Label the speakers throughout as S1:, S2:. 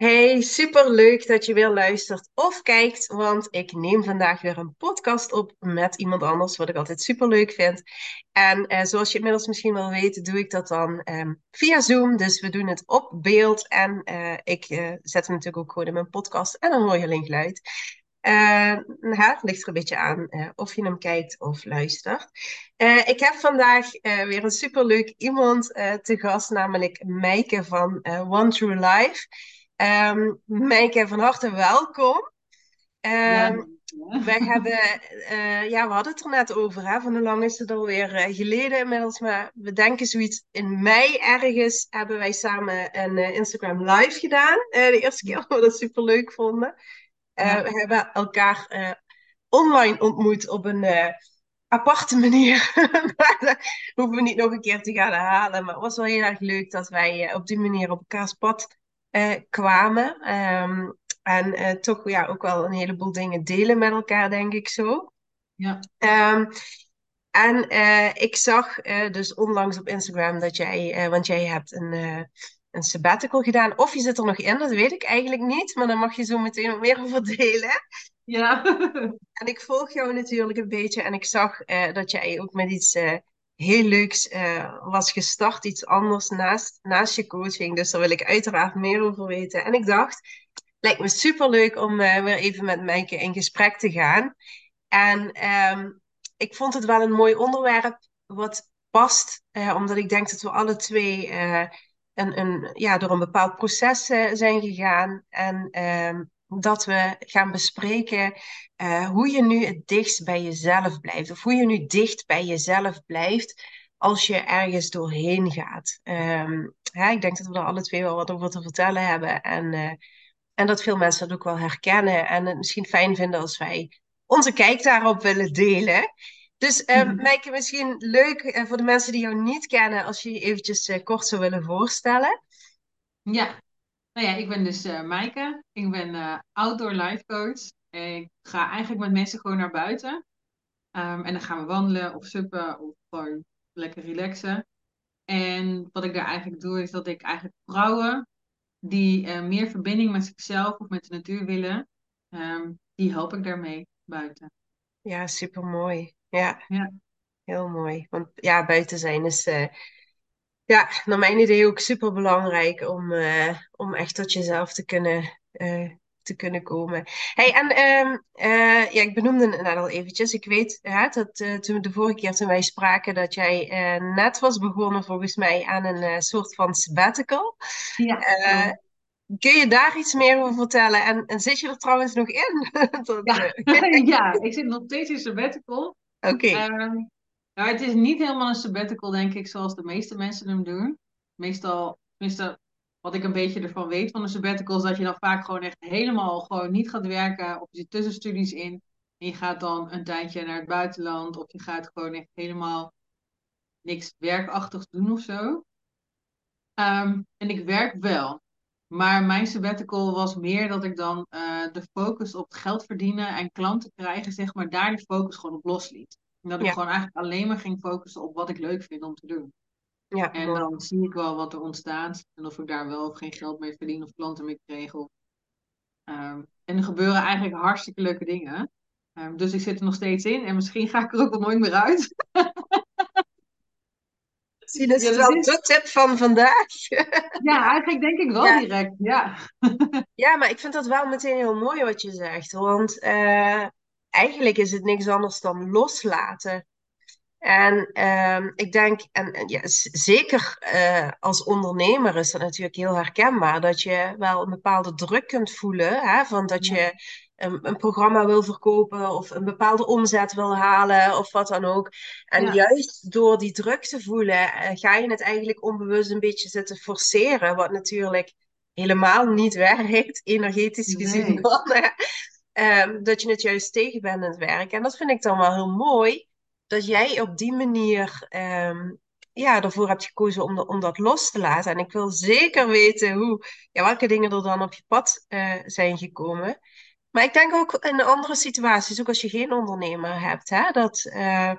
S1: Hey, super leuk dat je weer luistert of kijkt, want ik neem vandaag weer een podcast op met iemand anders, wat ik altijd super leuk vind. En eh, zoals je inmiddels misschien wel weet, doe ik dat dan ehm, via Zoom. Dus we doen het op beeld en eh, ik eh, zet hem natuurlijk ook gewoon in mijn podcast en dan hoor je alleen geluid. Uh, het ligt er een beetje aan of je hem kijkt of luistert. ik heb vandaag weer een superleuk iemand te gast, namelijk Meike van One True Life. Um, Mijke, van harte welkom. Um, Wij hebben, uh, ja, we hadden het er net over, hè, van hoe lang is het alweer uh, geleden inmiddels, maar we denken zoiets in mei ergens hebben wij samen een uh, Instagram live gedaan. de eerste keer we dat super leuk vonden. Ja. We hebben elkaar online ontmoet op een aparte manier. dat hoeven we niet nog een keer te gaan herhalen, maar het was wel heel erg leuk dat wij op die manier op elkaars pad kwamen. Um, en uh, toch ja, ook wel een heleboel dingen delen met elkaar, denk ik zo.
S2: Ja.
S1: Um, en uh, ik zag dus onlangs op Instagram dat jij, want jij hebt een, een sabbatical gedaan. Of je zit er nog in, dat weet ik eigenlijk niet. Maar dan mag je zo meteen wat meer over delen.
S2: Ja.
S1: en ik volg jou natuurlijk een beetje. En ik zag dat jij ook met iets heel leuks uh, was gestart, iets anders naast, naast je coaching. Dus daar wil ik uiteraard meer over weten. En ik dacht, lijkt me super leuk om uh, weer even met Mijke in gesprek te gaan. En um, ik vond het wel een mooi onderwerp wat past, uh, omdat ik denk dat we alle twee een, een, ja, door een bepaald proces zijn gegaan. En um, dat we gaan bespreken uh, hoe je nu het dichtst bij jezelf blijft. Of hoe je nu dicht bij jezelf blijft als je ergens doorheen gaat. Um, ik denk dat we er alle twee wel wat over te vertellen hebben. En, uh, en dat veel mensen dat ook wel herkennen. En het misschien fijn vinden als wij onze kijk daarop willen delen. Dus um, mm -hmm. misschien leuk uh, voor de mensen die jou niet kennen, als je je eventjes kort zou willen voorstellen.
S2: Ja, nou ja, ik ben dus uh, Maaike. Ik ben uh, outdoor life coach. Ik ga eigenlijk met mensen gewoon naar buiten. Um, en dan gaan we wandelen of suppen of gewoon lekker relaxen. En wat ik daar eigenlijk doe, is dat ik eigenlijk vrouwen die uh, meer verbinding met zichzelf of met de natuur willen, um, die help ik daarmee buiten.
S1: Ja, super mooi. Ja.
S2: ja,
S1: heel mooi. Want ja, buiten zijn is ja, naar mijn idee ook super belangrijk om, uh, om echt tot jezelf te kunnen, uh, te kunnen komen. Hey, en uh, ja, ik benoemde het net al eventjes. Ik weet hè, dat toen de vorige keer toen wij spraken, dat jij net was begonnen volgens mij aan een soort van sabbatical.
S2: Ja.
S1: Kun je daar iets meer over vertellen? En, en zit je er trouwens nog in?
S2: dat, ja. ja, ik zit nog steeds in sabbatical.
S1: Oké. Okay.
S2: Ehm, nou, het is niet helemaal een sabbatical, denk ik, zoals de meeste mensen hem doen. Meestal, tenminste, wat ik een beetje ervan weet van een sabbatical, is dat je dan vaak gewoon echt helemaal gewoon niet gaat werken. Of je zit tussenstudies in. En je gaat dan een tijdje naar het buitenland. Of je gaat gewoon echt helemaal niks werkachtigs doen of zo. Um, en ik werk wel. Maar mijn sabbatical was meer dat ik dan uh, de focus op geld verdienen en klanten krijgen, zeg maar, daar de focus gewoon op losliet. En dat ik gewoon eigenlijk alleen maar ging focussen op wat ik leuk vind om te doen.
S1: Ja,
S2: en dan zie ik wel wat er ontstaat. En of ik daar wel of geen geld mee verdien of klanten mee regel. Um, en er gebeuren eigenlijk hartstikke leuke dingen. Um, dus ik zit er nog steeds in. En misschien ga ik er ook wel nooit meer uit.
S1: Zie, dat is ja, wel de tip van vandaag.
S2: ja, eigenlijk denk ik wel ja. direct. Ja.
S1: ja, maar ik vind dat wel meteen heel mooi wat je zegt. Want uh, eigenlijk is het niks anders dan loslaten. En um, ik denk, en, ja, zeker uh, als ondernemer is dat natuurlijk heel herkenbaar, dat je wel een bepaalde druk kunt voelen, hè, van dat je een, een, programma wil verkopen of een bepaalde omzet wil halen of wat dan ook. En ja. juist door die druk te voelen, uh, ga je het eigenlijk onbewust een beetje zitten forceren, wat natuurlijk helemaal niet werkt, energetisch gezien. Nee. Um, dat je het juist tegen bent aan het werk. En dat vind ik dan wel heel mooi. Dat jij op die manier um, ja, ervoor hebt gekozen om, om dat los te laten. En ik wil zeker weten hoe, ja, welke dingen er dan op je pad uh, zijn gekomen. Maar ik denk ook in andere situaties, ook als je geen ondernemer hebt, hè, dat uh,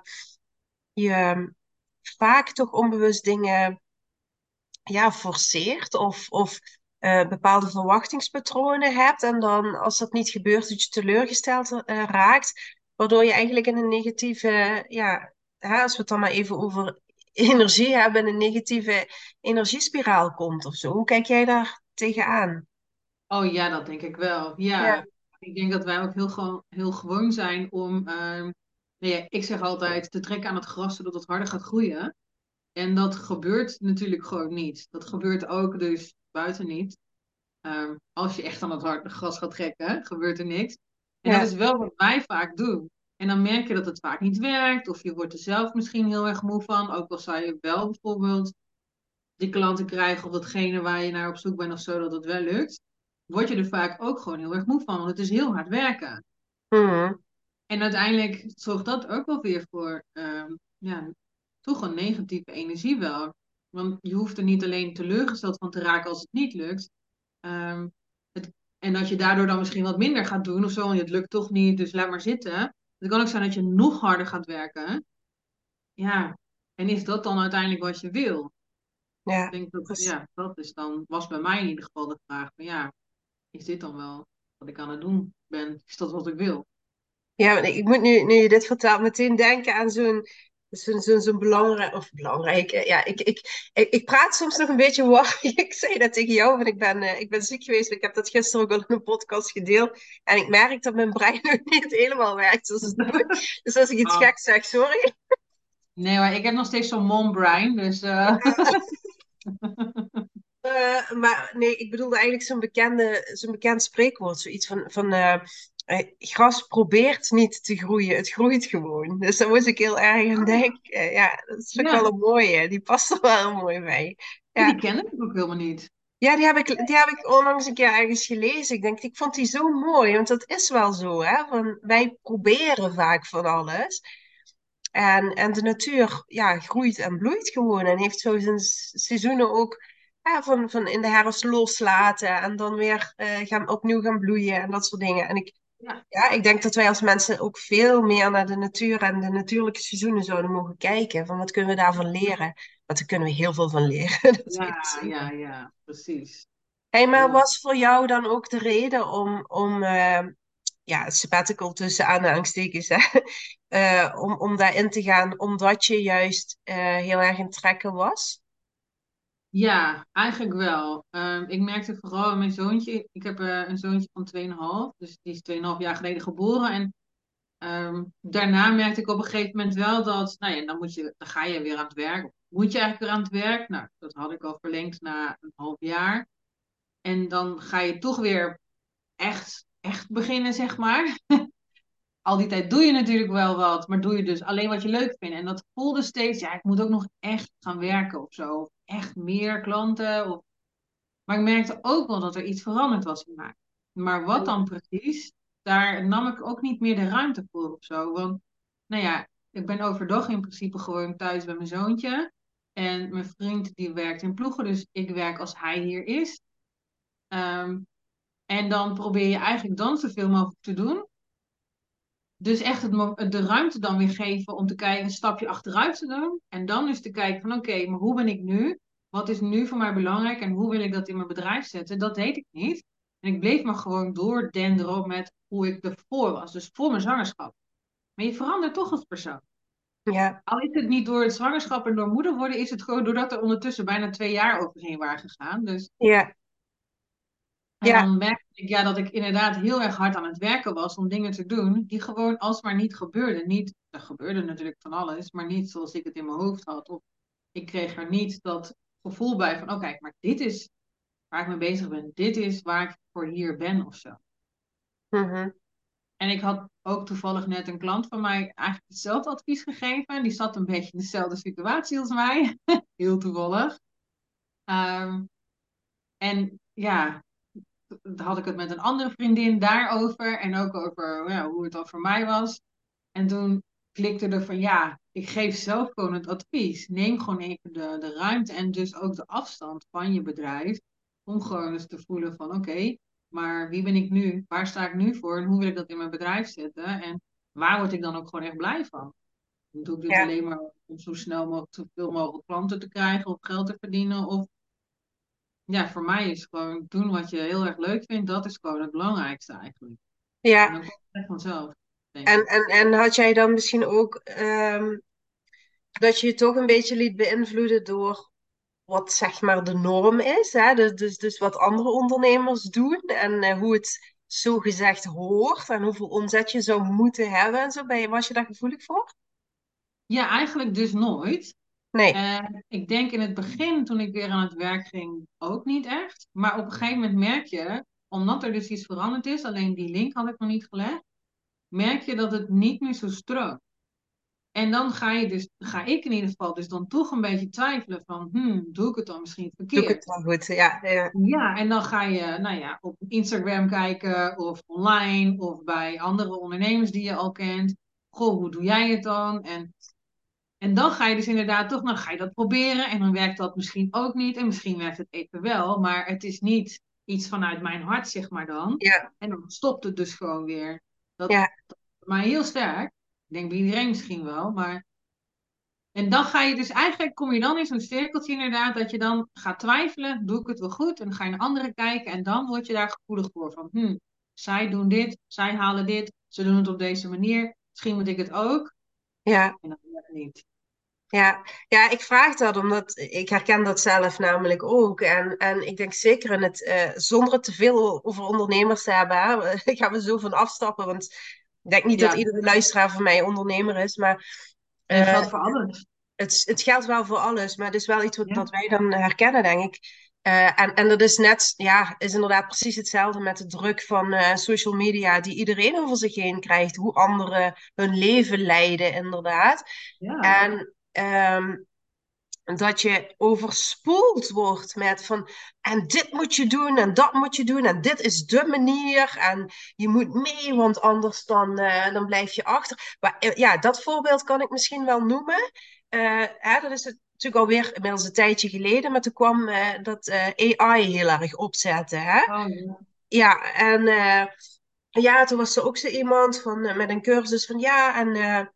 S1: je vaak toch onbewust dingen ja, forceert of, of uh, bepaalde verwachtingspatronen hebt. En dan als dat niet gebeurt, dat je teleurgesteld uh, raakt. Waardoor je eigenlijk in een negatieve, ja, hè, als we het dan maar even over energie hebben, een negatieve energiespiraal komt of zo. Hoe kijk jij daar tegenaan?
S2: Oh ja, dat denk ik wel. Ja. ja. Ik denk dat wij ook heel, gewoon, heel gewoon zijn om, uh, nee, nou ik zeg altijd, te trekken aan het gras zodat het harder gaat groeien. En dat gebeurt natuurlijk gewoon niet. Dat gebeurt ook dus buiten niet. Um, als je echt aan het harde gras gaat trekken, gebeurt er niks. En dat is wel wat wij vaak doen. En dan merk je dat het vaak niet werkt, of je wordt er zelf misschien heel erg moe van. Ook al zou je wel bijvoorbeeld die klanten krijgen of datgene waar je naar op zoek bent of zo, dat het wel lukt. Word je er vaak ook gewoon heel erg moe van, want het is heel hard werken.
S1: Mhm.
S2: En uiteindelijk zorgt dat ook wel weer voor um, ja, toch een negatieve energie wel. Want je hoeft er niet alleen teleurgesteld van te raken als het niet lukt. Ehm, het, en dat je daardoor dan misschien wat minder gaat doen of zo. Want het lukt toch niet, dus laat maar zitten. Het kan ook zijn dat je nog harder gaat werken. Ja, en is dat dan uiteindelijk wat je wil?
S1: Ja,
S2: ik denk dat, ja, dat is dan, was bij mij in ieder geval de vraag van ja, is dit dan wel wat ik aan het doen ben? Is dat wat ik wil?
S1: Ja, ik moet nu, nu je dit vertelt, meteen denken aan zo'n zo, zo belangrijk, of belangrijk, ja, ik, ik, ik, ik, praat soms nog een beetje warm. ik zei dat tegen jou, want ik ben, uh, ik ben ziek geweest. Ik heb dat gisteren ook al in een podcast gedeeld. En ik merk dat mijn brein nog niet helemaal werkt zoals het moet. Dus als ik iets oh. geks zeg, sorry.
S2: Nee, maar ik heb nog steeds zo'n mom-brein, dus... Uh...
S1: Uh, maar nee, ik bedoelde eigenlijk zo'n bekende, zo'n bekend spreekwoord. Zoiets van, van uh, gras probeert niet te groeien, het groeit gewoon. Dus daar moest ik heel erg aan denken. ja, dat is ook wel een mooie. Die past er wel mooi bij.
S2: Ja. Die ken ik ook helemaal niet.
S1: Ja, die heb, ik, die heb ik onlangs een keer ergens gelezen. Ik denk, ik vond die zo mooi, want dat is wel zo. Hè? Van, wij proberen vaak van alles. En, en de natuur ja, groeit en bloeit gewoon. En heeft zo zijn seizoenen ook ja, van, van in de herfst loslaten. En dan weer uh, gaan, opnieuw gaan bloeien en dat soort dingen. En ik, ja. ik denk dat wij als mensen ook veel meer naar de natuur en de natuurlijke seizoenen zouden mogen kijken. Van wat kunnen we daarvan leren? Want daar kunnen we heel veel van leren.
S2: dat ja, ja, ja, precies.
S1: Hey, maar was voor jou dan ook de reden om, om uh, ja, sabbatical tussen aanhalingstekens, uh, om, om daarin te gaan, omdat je juist uh, heel erg in trekken was?
S2: Ja, eigenlijk wel. Um, ik merkte vooral mijn zoontje. Ik heb uh, een zoontje van 2,5. Dus die is 2,5 jaar geleden geboren. En um, daarna merkte ik op een gegeven moment wel dat, nou ja, dan, moet je, dan ga je weer aan het werk. Moet je eigenlijk weer aan het werk? Nou, dat had ik al verlengd na een half jaar. En dan ga je toch weer echt, echt beginnen, zeg maar. Al die tijd doe je natuurlijk wel wat, maar doe je dus alleen wat je leuk vindt. En dat voelde steeds, ja, ik moet ook nog echt gaan werken of zo echt meer klanten. Of... Maar ik merkte ook wel dat er iets veranderd was in mij. Maar wat dan precies, daar nam ik ook niet meer de ruimte voor of zo. Want, nou ja, ik ben overdag in principe gewoon thuis bij mijn zoontje. En mijn vriend die werkt in ploegen, dus ik werk als hij hier is. Ehm, en dan probeer je eigenlijk dan zoveel mogelijk te doen. Dus echt het, de ruimte dan weer geven om te kijken, een stapje achteruit te doen. En dan dus te kijken van oké, maar hoe ben ik nu? Wat is nu voor mij belangrijk en hoe wil ik dat in mijn bedrijf zetten? Dat deed ik niet. En ik bleef maar gewoon doordenderen met hoe ik ervoor was. Dus voor mijn zwangerschap. Maar je verandert toch als persoon.
S1: Ja.
S2: Al is het niet door het zwangerschap en door moeder worden, is het gewoon doordat er ondertussen bijna twee jaar overheen waren gegaan. Dus
S1: ja.
S2: En ja. dan merkte ik ja, dat ik inderdaad heel erg hard aan het werken was om dingen te doen die gewoon alsmaar niet gebeurden. Niet, er gebeurde natuurlijk van alles, maar niet zoals ik het in mijn hoofd had. Of ik kreeg er niet dat gevoel bij van, oké, maar dit is waar ik mee bezig ben. Dit is waar ik voor hier ben of zo.
S1: Mhm.
S2: En ik had ook toevallig net een klant van mij eigenlijk hetzelfde advies gegeven. Die zat een beetje in dezelfde situatie als mij. heel toevallig. Um, en ja, had ik het met een andere vriendin daarover en ook over ja, hoe het dan voor mij was. En toen klikte er van ja, ik geef zelf gewoon het advies. Neem gewoon even de, de ruimte en dus ook de afstand van je bedrijf. Om gewoon eens te voelen van oké, maar wie ben ik nu? Waar sta ik nu voor? En hoe wil ik dat in mijn bedrijf zetten? En waar word ik dan ook gewoon echt blij van? Doe ik dit alleen maar om zo snel mogelijk zoveel mogelijk klanten te krijgen of geld te verdienen? Of ja, voor mij is gewoon doen wat je heel erg leuk vindt, dat is gewoon het belangrijkste eigenlijk. En
S1: Ja,
S2: dan komt het echt vanzelf, denk
S1: en, en, en had jij dan misschien ook ehm, dat je je toch een beetje liet beïnvloeden door wat zeg maar de norm is, hè? Dus, dus, dus wat andere ondernemers doen en eh, hoe het zo gezegd hoort en hoeveel omzet je zou moeten hebben en zo. Ben je, was je daar gevoelig voor?
S2: Ja, eigenlijk dus nooit.
S1: Nee,
S2: En ik denk in het begin, toen ik weer aan het werk ging, ook niet echt. Maar op een gegeven moment merk je, omdat er dus iets veranderd is, alleen die link had ik nog niet gelegd, merk je dat het niet meer zo stroomt. En dan ga je dus, ga ik in ieder geval dus dan toch een beetje twijfelen van, hmm, doe ik het dan misschien
S1: doe ik het
S2: verkeerd?
S1: wel goed? Ja, ja,
S2: Ja, en dan ga je, nou ja, op Instagram kijken of online of bij andere ondernemers die je al kent. Goh, hoe doe jij het dan? En, en dan ga je dus inderdaad toch, nou ga je dat proberen en dan werkt dat misschien ook niet en misschien werkt het even wel, maar het is niet iets vanuit mijn hart, zeg maar dan.
S1: ja,
S2: En dan stopt het dus gewoon weer. Dat,
S1: ja,
S2: dat mij heel sterk. Ik denk bij iedereen misschien wel, maar en dan ga je dus eigenlijk, kom je dan in zo'n cirkeltje inderdaad, dat je dan gaat twijfelen, doe ik het wel goed? En dan ga je naar anderen kijken en dan word je daar gevoelig voor. Van, hm, zij doen dit, zij halen dit, ze doen het op deze manier, misschien moet ik het ook.
S1: ja.
S2: En dat werkt niet.
S1: Ja, ja, ik vraag dat omdat ik herken dat zelf namelijk ook. En, en ik denk zeker in het, eh, zonder het te veel over ondernemers te hebben, hè, gaan we zo van afstappen. Want ik denk niet dat iedere luisteraar van mij ondernemer is, maar
S2: dat
S1: eh,
S2: geldt voor alles.
S1: het, het geldt wel voor alles. Maar het is wel iets wat,
S2: Ja,
S1: dat wij dan herkennen, denk ik. Eh, en, en dat is net, ja, is inderdaad precies hetzelfde met de druk van social media die iedereen over zich heen krijgt. Hoe anderen hun leven leiden, inderdaad.
S2: ja,
S1: En ehm, dat je overspoeld wordt met van, en dit moet je doen en dat moet je doen en dit is de manier en je moet mee, want anders dan, eh, dan blijf je achter. Maar eh, ja, dat voorbeeld kan ik misschien wel noemen. Eh, hè, dat is het, natuurlijk alweer inmiddels een tijdje geleden, maar toen kwam dat AI heel erg opzetten. Hè?
S2: oh, ja,
S1: Ja, en ja, toen was er ook zo iemand van, met een cursus van ja, en...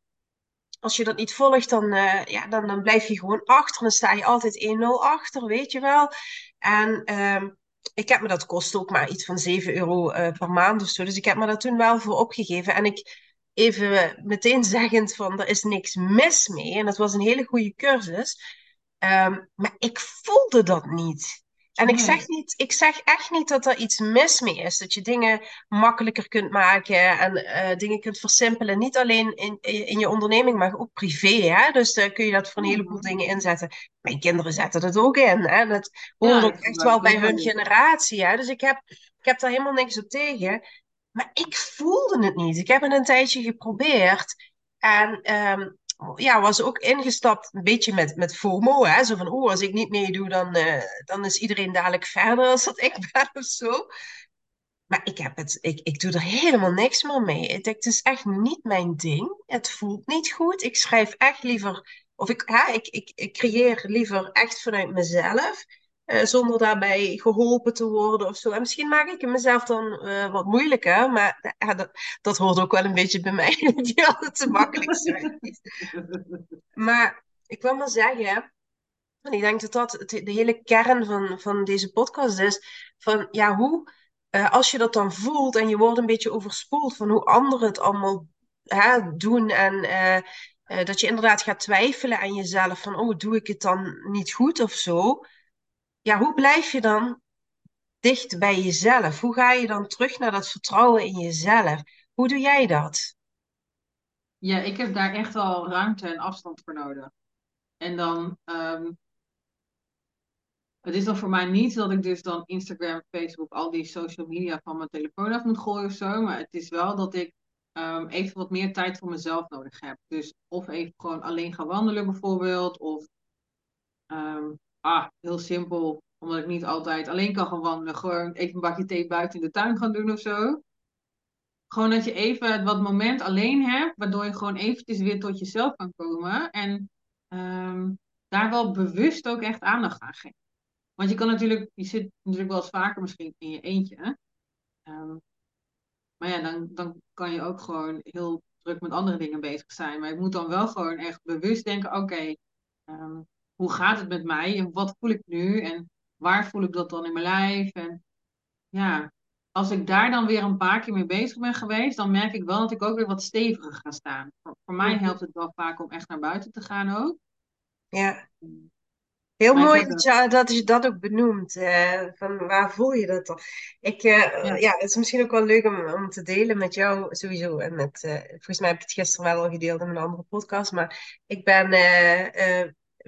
S1: eh, als je dat niet volgt, dan, eh, ja, dan, dan blijf je gewoon achter. Dan sta je altijd 1-0 achter, weet je wel. En ehm, ik heb me dat kost ook maar iets van 7 euro eh, per maand of zo. Dus ik heb me daar toen wel voor opgegeven. En ik even meteen zeggend van, er is niks mis mee. En dat was een hele goede cursus. Ehm, maar ik voelde dat niet. En ik zeg niet, ik zeg echt niet dat er iets mis mee is. Dat je dingen makkelijker kunt maken en eh, dingen kunt versimpelen. Niet alleen in, in je onderneming, maar ook privé. Hè? Dus dan kun je dat voor een heleboel dingen inzetten. Mijn kinderen zetten dat ook in. Hè? Dat hoort
S2: ja,
S1: ook echt wel
S2: het
S1: bij hun generatie. Hè? Dus ik heb, ik heb daar helemaal niks op tegen. Maar ik voelde het niet. Ik heb het een tijdje geprobeerd. En ehm, ja, was ook ingestapt een beetje met, met FOMO. Hè? Zo van, oh, als ik niet meedoe, dan, eh, dan is iedereen dadelijk verder als dat ik ben of zo. Maar ik heb het, ik, ik doe er helemaal niks meer mee. Het, is echt niet mijn ding. Het voelt niet goed. Ik schrijf echt liever, of ik, hè, ik, ik, ik creëer liever echt vanuit mezelf. Eh, zonder daarbij geholpen te worden of zo. En misschien maak ik het mezelf dan eh, wat moeilijker. Maar dat, dat hoort ook wel een beetje bij mij. Die altijd te makkelijk zijn. Maar ik wil maar zeggen, en ik denk dat dat de hele kern van, van deze podcast is. Van ja, hoe, eh, als je dat dan voelt en je wordt een beetje overspoeld van hoe anderen het allemaal hè, doen. En dat je inderdaad gaat twijfelen aan jezelf. Van oh, doe ik het dan niet goed of zo? Ja, hoe blijf je dan dicht bij jezelf? Hoe ga je dan terug naar dat vertrouwen in jezelf? Hoe doe jij dat?
S2: Ja, ik heb daar echt wel ruimte en afstand voor nodig. En dan, ehm, Het is dan voor mij niet dat ik dus dan Instagram, Facebook, al die social media van mijn telefoon af moet gooien of zo. Maar het is wel dat ik ehm, even wat meer tijd voor mezelf nodig heb. Dus of even gewoon alleen gaan wandelen bijvoorbeeld. Of ehm, ah, heel simpel, omdat ik niet altijd alleen kan gaan wandelen. Gewoon even een bakje thee buiten in de tuin gaan doen of zo. Gewoon dat je even wat moment alleen hebt, waardoor je gewoon eventjes weer tot jezelf kan komen. En ehm, daar wel bewust ook echt aandacht aan geven. Want je kan natuurlijk, je zit natuurlijk wel eens vaker misschien in je eentje. Ehm, maar ja, dan, dan kan je ook gewoon heel druk met andere dingen bezig zijn. Maar je moet dan wel gewoon echt bewust denken, oké, ehm, hoe gaat het met mij en wat voel ik nu? En waar voel ik dat dan in mijn lijf? En ja, als ik daar dan weer een paar keer mee bezig ben geweest, dan merk ik wel dat ik ook weer wat steviger ga staan. Voor, voor mij
S1: Mhm.
S2: helpt het wel vaak om echt naar buiten te gaan ook.
S1: Ja. Heel
S2: Maar
S1: mooi dat je, dat je dat ook benoemt. eh, van waar voel je dat dan? Ik, eh,
S2: Ja.
S1: ja. het is misschien ook wel leuk om, om te delen met jou sowieso. En met, eh, volgens mij heb ik het gisteren wel al gedeeld in een andere podcast. Maar ik ben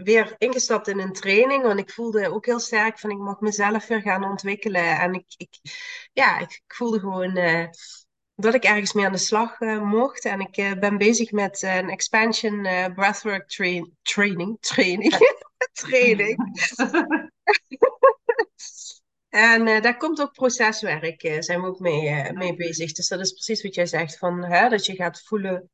S1: weer ingestapt in een training. Want ik voelde ook heel sterk van ik mag mezelf weer gaan ontwikkelen. En ik, ik, ja, ik, ik voelde gewoon eh, dat ik ergens mee aan de slag eh, mocht. En ik eh, ben bezig met een expansion breathwork train, training. Training. training. En daar komt ook proceswerk, zijn we ook mee, mee bezig. Dus dat is precies wat jij zegt, van, hè, dat je gaat voelen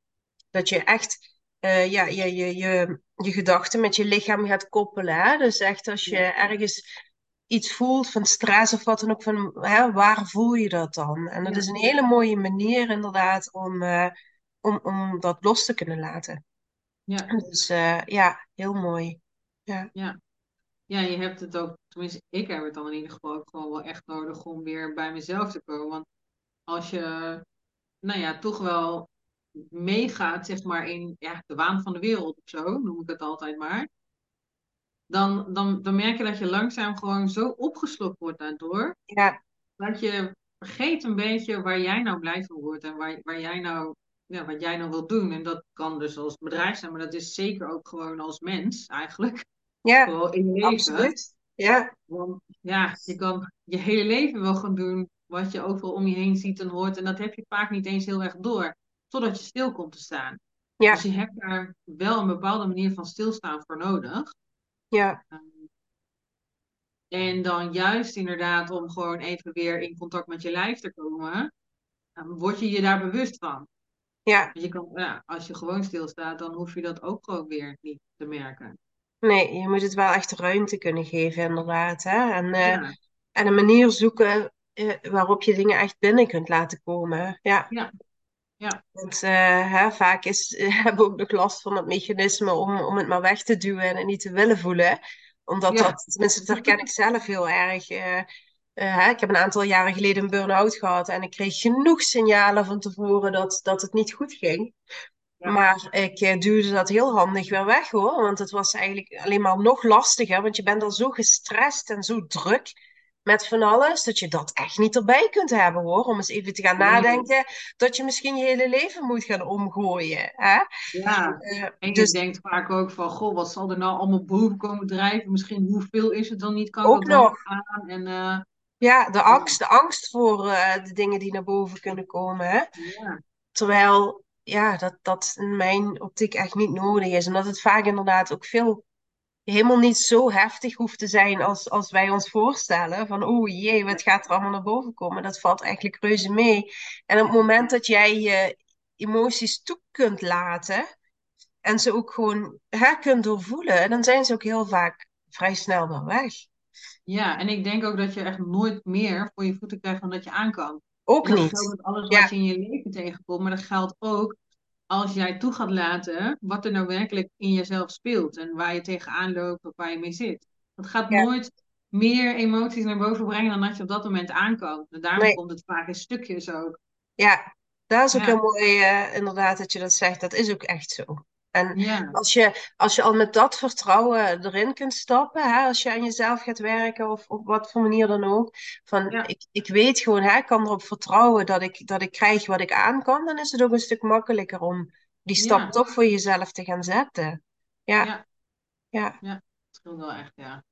S1: dat je echt eh, ja, je, je, je, je gedachten met je lichaam gaat koppelen. Hè? Dus echt als je ergens iets voelt van stress of wat dan ook, van, hè, waar voel je dat dan? En dat
S2: Ja.
S1: is een hele mooie manier inderdaad om, eh, om, om dat los te kunnen laten.
S2: Ja,
S1: Dus eh, ja, heel mooi. Ja,
S2: ja. Ja, je hebt het ook, tenminste, ik heb het dan in ieder geval ook gewoon wel echt nodig om weer bij mezelf te komen. Want als je, nou ja, toch wel meegaat, zeg maar, in ja, de waan van de wereld of zo, noem ik het altijd maar. Dan, dan, dan merk je dat je langzaam gewoon zo opgeslokt wordt daardoor.
S1: ja,
S2: Dat je vergeet een beetje waar jij nou blij van wordt en waar, waar jij nou, ja, wat jij nou wilt doen. En dat kan dus als bedrijf zijn, maar dat is zeker ook gewoon als mens eigenlijk.
S1: ja,
S2: Vooral in je leven.
S1: absoluut. Ja,
S2: Want ja, je kan je hele leven wel gaan doen wat je overal om je heen ziet en hoort. En dat heb je vaak niet eens heel erg door, totdat je stil komt te staan.
S1: ja,
S2: Dus je hebt daar wel een bepaalde manier van stilstaan voor nodig.
S1: ja,
S2: En dan juist inderdaad om gewoon even weer in contact met je lijf te komen, dan word je je daar bewust van.
S1: ja.
S2: Je kan, ja, als je gewoon stilstaat, dan hoef je dat ook gewoon weer niet te merken.
S1: Nee, je moet het wel echt ruimte kunnen geven, inderdaad. Hè? En, eh,
S2: Ja,
S1: en een manier zoeken eh, waarop je dingen echt binnen kunt laten komen. Ja,
S2: ja, ja,
S1: want eh, hè, vaak is, hebben we ook nog last van het mechanisme om, om het maar weg te duwen en niet te willen voelen. Omdat
S2: Ja.
S1: dat, tenminste, dat herken ik zelf heel erg. hè, ik heb een aantal jaren geleden een burn-out gehad en ik kreeg genoeg signalen van tevoren dat, dat het niet goed ging.
S2: Ja.
S1: Maar ik duwde dat heel handig weer weg hoor. Want het was eigenlijk alleen maar nog lastiger. Want je bent dan zo gestrest en zo druk met van alles. Dat je dat echt niet erbij kunt hebben hoor. Om eens even te gaan nadenken. Dat je misschien je hele leven moet gaan omgooien. Hè?
S2: ja.
S1: Eh,
S2: En je
S1: dus
S2: denkt vaak ook van, goh, wat zal er nou allemaal boven komen drijven? Misschien hoeveel is het dan niet? Kan
S1: Ook
S2: dat
S1: nog.
S2: aan? En eh,
S1: ja, de angst, de angst voor eh, de dingen die naar boven kunnen komen. Hè?
S2: ja,
S1: Terwijl ja, dat, dat in mijn optiek echt niet nodig is. En dat het vaak inderdaad ook veel helemaal niet zo heftig hoeft te zijn als, als wij ons voorstellen. Van oeh jee, wat gaat er allemaal naar boven komen? Dat valt eigenlijk reuze mee. En op het moment dat jij je emoties toe kunt laten en ze ook gewoon hè, kunt doorvoelen, dan zijn ze ook heel vaak vrij snel weer weg.
S2: ja, en ik denk ook dat je echt nooit meer voor je voeten krijgt dan dat je aan kan.
S1: Ook
S2: En dat
S1: niet.
S2: geldt met alles
S1: Ja.
S2: wat je in je leven tegenkomt, maar dat geldt ook als jij toe gaat laten wat er nou werkelijk in jezelf speelt en waar je tegenaan loopt of waar je mee zit. Dat gaat
S1: Ja.
S2: nooit meer emoties naar boven brengen dan dat je op dat moment aan kan. En daarom
S1: Nee.
S2: komt het vaak in stukjes ook.
S1: Ja, dat is ook
S2: Ja.
S1: heel mooi eh, inderdaad dat je dat zegt. Dat is ook echt zo. En
S2: Ja,
S1: Als je, als je al met dat vertrouwen erin kunt stappen, hè, als je aan jezelf gaat werken of op wat voor manier dan ook, van
S2: Ja.
S1: ik, ik weet gewoon, hè, ik kan erop vertrouwen dat ik, dat ik krijg wat ik aan kan, dan is het ook een stuk makkelijker om die stap
S2: Ja.
S1: toch voor jezelf te gaan zetten. Ja,
S2: Ja.
S1: ja.
S2: dat scheelt wel echt, ja.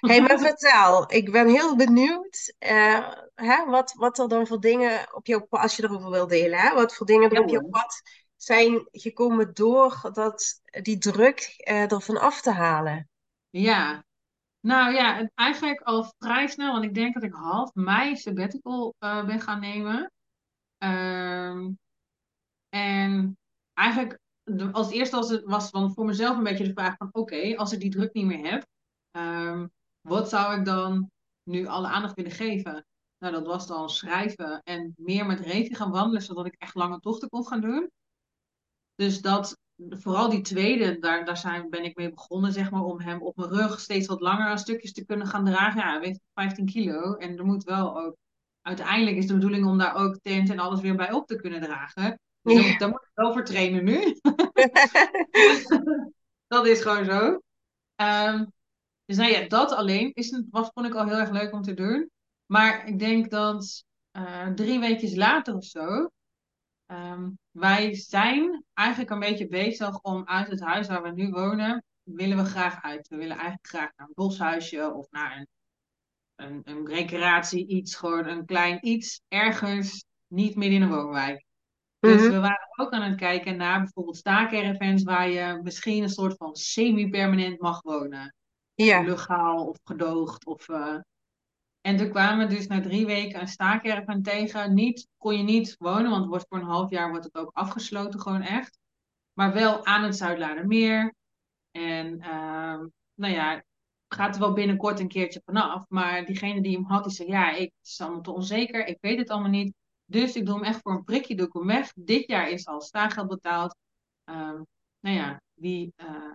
S1: Hey, maar vertel, ik ben heel benieuwd eh, hè, wat, wat er dan voor dingen op jouw pad, als je erover wil delen, hè, wat voor dingen er op jouw pad zijn gekomen door dat, die druk eh, ervan af te halen.
S2: Ja, nou ja, en eigenlijk al vrij snel, want ik denk dat ik half mei sabbatical eh, ben gaan nemen. Ehm, en eigenlijk als eerste was het was voor mezelf een beetje de vraag van oké, als ik die druk niet meer heb, ehm, wat zou ik dan nu alle aandacht willen geven? Nou, dat was dan schrijven en meer met Revi gaan wandelen, zodat ik echt lange tochten kon gaan doen. Dus dat, vooral die tweede, daar, daar zijn, ben ik mee begonnen, zeg maar, om hem op mijn rug steeds wat langer aan stukjes te kunnen gaan dragen. Ja, weet 15 kilo. En er moet wel ook, uiteindelijk is de bedoeling om daar ook tent en alles weer bij op te kunnen dragen. Dus ja. daar, moet ik wel voor trainen nu. dat is gewoon zo. Um, dus nou ja, dat alleen is, was, vond ik al heel erg leuk om te doen. Maar ik denk dat uh, drie weken later of zo, um, wij zijn eigenlijk een beetje bezig om uit het huis waar we nu wonen, willen we graag uit. We willen eigenlijk graag naar een boshuisje of naar een, een, een recreatie, iets, gewoon een klein iets, ergens, niet midden in een woonwijk. Dus mhm. we waren ook aan het kijken naar bijvoorbeeld staakervens waar je misschien een soort van semi-permanent mag wonen. Ja. Legaal of gedoogd. Of, uh... En toen kwamen we dus na drie weken een staakerven tegen. Niet, kon je niet wonen, want wordt voor een half jaar wordt het ook afgesloten, gewoon echt. Maar wel aan het Zuidlaardermeer. En uh, nou ja, gaat er wel binnenkort een keertje vanaf. Maar diegene die hem had, die zei, ja, ik, het is allemaal te onzeker. Ik weet het allemaal niet. Dus ik doe hem echt voor een prikje, doe ik hem weg. Dit jaar is al staargeld betaald. Um, nou ja, wie, uh,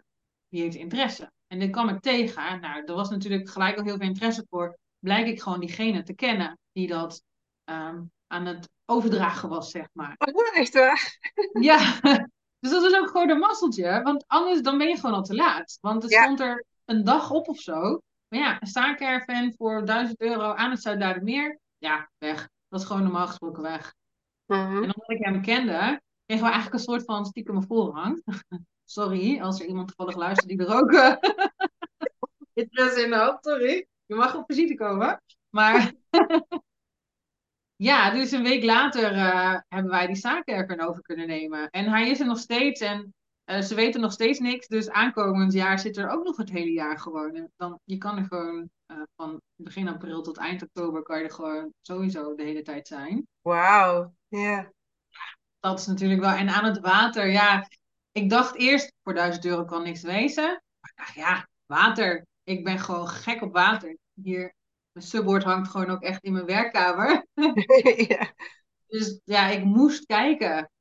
S2: wie heeft interesse? En dit kwam ik tegen. Nou, er was natuurlijk gelijk al heel veel interesse voor. Blijk ik gewoon diegene te kennen die dat um, aan het overdragen was, zeg maar.
S1: Oh, echt waar?
S2: Ja, dus dat is ook gewoon een masseltje. Want anders dan ben je gewoon al te laat. Want er stond er een dag op of zo. Maar ja, een staakerven voor 1000 euro aan het Zuid-Duidermeer. Ja, weg. Dat is gewoon normaal gesproken weg. Mm -hmm. En omdat ik hem kende, kregen we eigenlijk een soort van stiekem voorrang. Sorry, als er iemand toevallig luistert die er ook uh, interesse in had. Sorry. Je mag op visite komen. Maar ja, dus een week later uh, hebben wij die zaken over kunnen nemen. En hij is er nog steeds en uh, ze weten nog steeds niks. Dus aankomend jaar zit er ook nog het hele jaar gewoon. Dan, je kan er gewoon uh, van begin april tot eind oktober kan je er gewoon sowieso de hele tijd zijn.
S1: Wauw, ja. Yeah.
S2: Dat is natuurlijk wel. En aan het water, ja. Ik dacht eerst, voor 1000 euro kan niks wezen. Maar ik dacht, ja, water. Ik ben gewoon gek op water. Hier, mijn subboard hangt gewoon ook echt in mijn werkkamer. ja. Dus ja, ik moest kijken.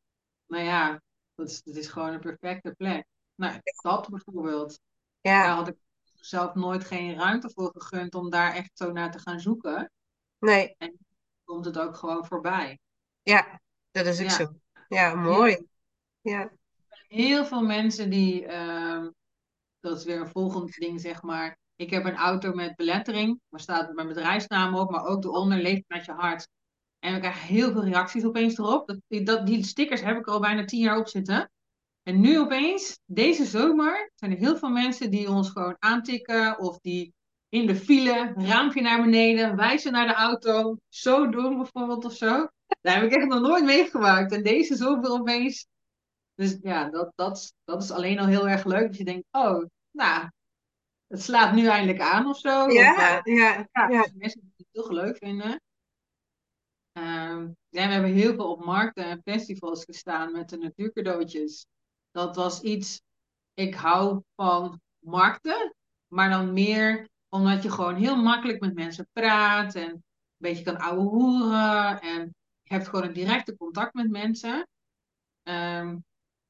S2: Nou ja, dat is, dat is gewoon een perfecte plek. Nou, dat bijvoorbeeld. Ja. Daar had ik zelf nooit geen ruimte voor gegund om daar echt zo naar te gaan zoeken.
S1: Nee.
S2: En komt het ook gewoon voorbij.
S1: Ja, dat is ook zo. Ja, mooi. Ja.
S2: Heel veel mensen die, uh, dat is weer een volgend ding zeg maar. Ik heb een auto met belettering, waar staat mijn bedrijfsnaam op, maar ook eronder leeft met je hart. En we krijgen heel veel reacties opeens erop. Dat, die stickers heb ik al bijna tien jaar op zitten. En nu opeens, deze zomer, zijn er heel veel mensen die ons gewoon aantikken of die in de file, raampje naar beneden, wijzen naar de auto, zo doen bijvoorbeeld of zo. Daar heb ik echt nog nooit meegemaakt. En deze zomer opeens. Dus ja, dat, dat, dat is alleen al heel erg leuk. Dat je denkt, oh, nou, het slaat nu eindelijk aan of zo.
S1: Ja, uh, ja,
S2: ja, ja. Mensen die het heel leuk vinden. Uh, ja, we hebben heel veel op markten en festivals gestaan met de natuurcadeautjes dat was iets, ik hou van markten, maar dan meer omdat je gewoon heel makkelijk met mensen praat en een beetje kan ouwe hoeren en je hebt gewoon een directe contact met mensen. Um,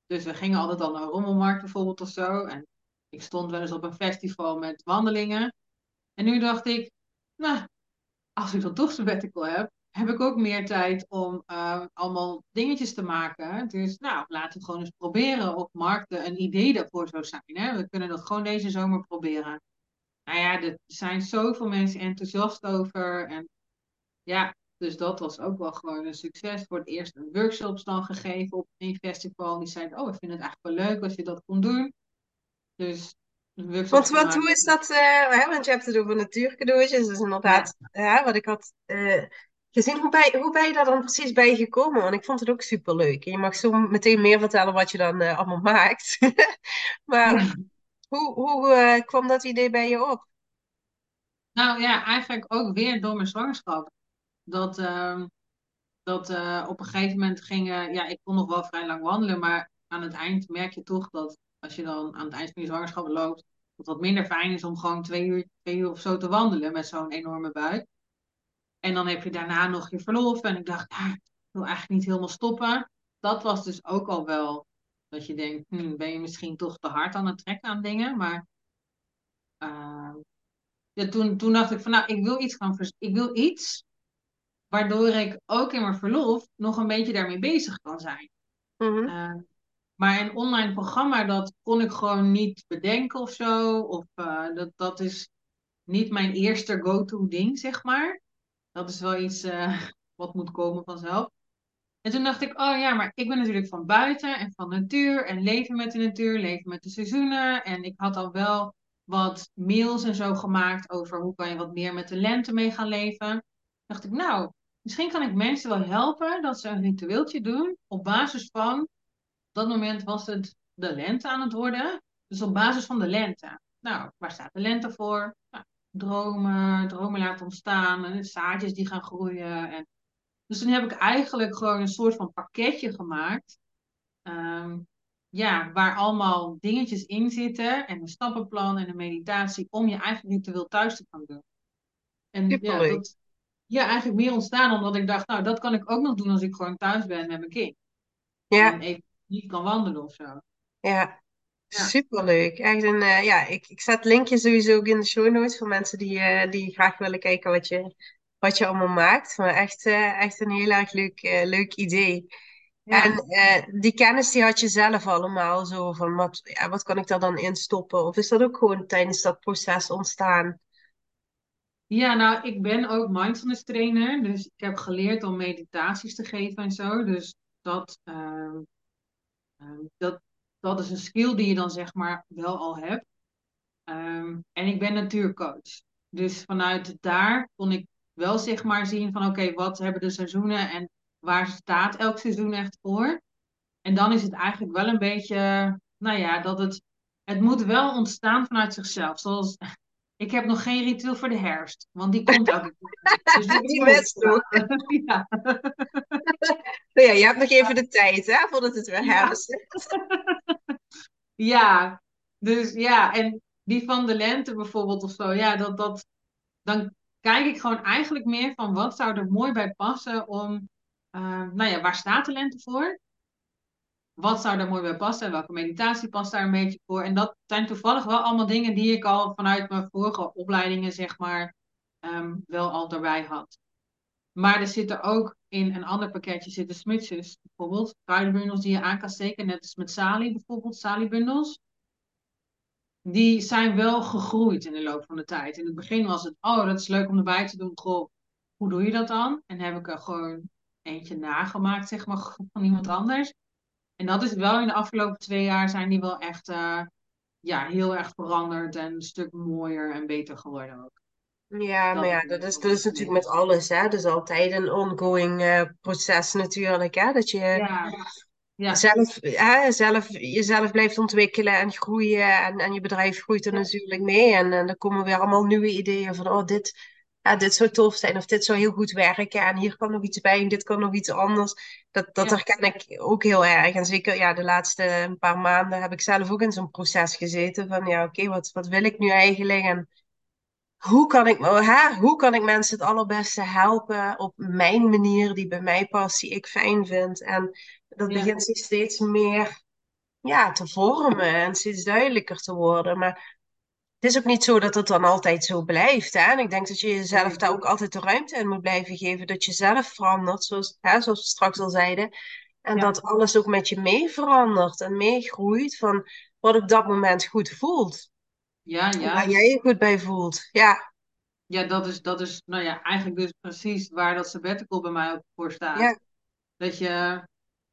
S2: dus we gingen altijd al naar een rommelmarkt bijvoorbeeld of zo. En ik stond wel eens op een festival met wandelingen. En nu dacht ik, nou, als ik dan toch sabbatical heb, heb ik ook meer tijd om uh, allemaal dingetjes te maken. Dus nou, laten we gewoon eens proberen of markten een idee daarvoor zou zijn. We kunnen dat gewoon deze zomer proberen. Nou ja, er zijn zoveel mensen enthousiast over. En ja, dus dat was ook wel gewoon een succes. Voor het eerst een workshops dan gegeven op een festival. Die zeiden, oh, ik vind het eigenlijk wel leuk als je dat kon doen. Dus
S1: want wat, hoe is dat, uh, hè, want je hebt het over natuurcadeautjes, dus inderdaad, ja. ja wat ik had uh, gezien. Hoe, bij, hoe ben je daar dan precies bij gekomen? Want ik vond het ook super leuk. je mag zo meteen meer vertellen wat je dan uh, allemaal maakt. maar hoe, hoe kwam dat idee bij je op?
S2: Nou ja, eigenlijk ook weer door mijn zwangerschap. Dat, uh, dat op een gegeven moment ging, ja, ik kon nog wel vrij lang wandelen, maar aan het eind merk je toch dat als je dan aan het eind van je zwangerschap loopt, dat het wat minder fijn is om gewoon twee uur, twee uur of zo te wandelen met zo'n enorme buik. En dan heb je daarna nog je verlof. En ik dacht, ah, ik wil eigenlijk niet helemaal stoppen. Dat was dus ook al wel Dat je denkt, hm, ben je misschien toch te hard aan het trekken aan dingen. Maar uh, ja, toen, toen dacht ik van, nou, ik wil iets gaan ik wil iets waardoor ik ook in mijn verlof nog een beetje daarmee bezig kan zijn.
S1: Mhm.
S2: Uh, maar een online programma, dat kon ik gewoon niet bedenken of zo. Of uh, dat, dat is niet mijn eerste go-to ding, zeg maar. Dat is wel iets uh, wat moet komen vanzelf. En toen dacht ik, oh ja, maar ik ben natuurlijk van buiten en van natuur en leven met de natuur, leven met de seizoenen. En ik had al wel wat mails en zo gemaakt over hoe kan je wat meer met de lente mee gaan leven. Dacht ik, nou, misschien kan ik mensen wel helpen dat ze een ritueeltje doen op basis van, dat moment was het de lente aan het worden, dus op basis van de lente. Nou, waar staat de lente voor? Nou, dromen, dromen laten ontstaan, en zaadjes die gaan groeien. En... Dus toen heb ik eigenlijk gewoon een soort van pakketje gemaakt. Ehm, ja, waar allemaal dingetjes in zitten en een stappenplan en een meditatie om je eigen ritueel thuis te gaan doen. En ja, dat, ja, eigenlijk meer ontstaan omdat ik dacht, nou, dat kan ik ook nog doen als ik gewoon thuis ben met mijn kind. Ja. En even niet kan wandelen of zo.
S1: Ja, Superleuk. Echt een, uh, ja, ik, ik zet linkje sowieso ook in de show notes voor mensen die, uh, die graag willen kijken wat je, wat je allemaal maakt. Maar echt, uh, echt een heel erg leuk, leuk idee. Ja. En die kennis die had je zelf allemaal zo van wat, ja, wat kan ik daar dan in stoppen? Of is dat ook gewoon tijdens dat proces ontstaan?
S2: Ja, nou, ik ben ook mindfulness trainer. Dus ik heb geleerd om meditaties te geven en zo. Dus dat, ehm, dat, dat is een skill die je dan zeg maar wel al hebt. Um, en ik ben natuurcoach. Dus vanuit daar kon ik wel zeg maar zien van oké, wat hebben de seizoenen en waar staat elk seizoen echt voor? En dan is het eigenlijk wel een beetje, nou ja, dat het, het moet wel ontstaan vanuit zichzelf. Zoals, ik heb nog geen ritueel voor de herfst, want die komt keer. Dus die,
S1: die best ja. Nou ja, je hebt nog even de tijd, hè, voordat het weer herfst is.
S2: ja, dus ja, en die van de lente bijvoorbeeld of zo, ja, dat, dat, dan kijk ik gewoon eigenlijk meer van wat zou er mooi bij passen om, uh, nou ja, waar staat de lente voor? Wat zou er mooi bij passen? Welke meditatie past daar een beetje voor? En dat zijn toevallig wel allemaal dingen die ik al vanuit mijn vorige opleidingen, zeg maar, um, wel al daarbij had. Maar er zitten ook in een ander pakketje zitten smutsjes, bijvoorbeeld. Kruidenbundels die je aan kan steken, net als met salie bijvoorbeeld, saliebundels. Die zijn wel gegroeid in de loop van de tijd. In het begin was het, oh, dat is leuk om erbij te doen. Goh, hoe doe je dat dan? En heb ik er gewoon eentje nagemaakt, zeg maar, van iemand anders. En dat is wel in de afgelopen twee jaar zijn die wel echt uh, ja, heel erg veranderd en een stuk mooier en beter geworden ook.
S1: Ja, maar ja, dat is, dat is natuurlijk met alles, hè. Dat is altijd een ongoing uh, proces natuurlijk, hè. Dat je ja. Ja. Zelf, hè, zelf, jezelf blijft ontwikkelen en groeien en, en je bedrijf groeit er natuurlijk mee. En, en dan komen weer allemaal nieuwe ideeën van, oh, dit, ja, dit zou tof zijn of dit zou heel goed werken en hier kan nog iets bij en dit kan nog iets anders. Dat, dat herken ik ook heel erg. En zeker ja, de laatste paar maanden heb ik zelf ook in zo'n proces gezeten van, ja, oké, wat, wat wil ik nu eigenlijk? En hoe kan ik, hè, hoe kan ik mensen het allerbeste helpen op mijn manier die bij mij past, die ik fijn vind. En dat begint zich steeds meer ja, te vormen en steeds duidelijker te worden. Maar het is ook niet zo dat het dan altijd zo blijft. Hè? En ik denk dat je jezelf daar ook altijd de ruimte in moet blijven geven. Dat je zelf verandert, zoals, hè, zoals we straks al zeiden. En dat alles ook met je mee verandert en meegroeit van wat op dat moment goed voelt. Ja, ja. Waar jij je goed bij voelt. Ja.
S2: Ja, dat is, dat is nou ja, eigenlijk dus precies waar dat sabbatical bij mij ook voor staat. Ja. Dat je,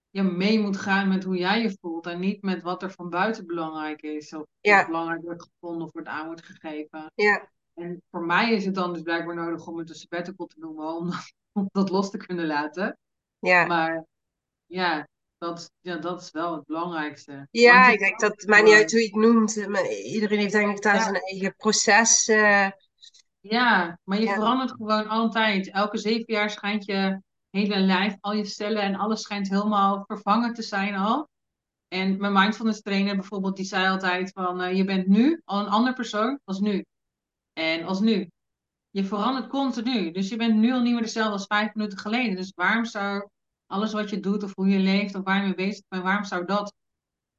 S2: je mee moet gaan met hoe jij je voelt en niet met wat er van buiten belangrijk is. Of ja. belangrijk wordt gevonden of wordt aan wordt gegeven. Ja. En voor mij is het dan dus blijkbaar nodig om het een sabbatical te noemen, om dat, om dat los te kunnen laten. Ja. Maar ja, dat, ja, dat is wel het belangrijkste.
S1: Ja, ik denk dat het maakt niet uit hoe je het noemt. Maar iedereen heeft denk ik daar zijn eigen proces. Uh...
S2: Ja, maar je verandert gewoon altijd. Elke zeven jaar schijnt je hele lijf, al je cellen en alles schijnt helemaal vervangen te zijn al. En mijn mindfulness trainer bijvoorbeeld, die zei altijd van, uh, je bent nu al een ander persoon als nu. En als nu. Je verandert continu. Dus je bent nu al niet meer dezelfde als vijf minuten geleden. Dus waarom zou alles wat je doet of hoe je leeft of waar je mee bezig bent, waarom zou dat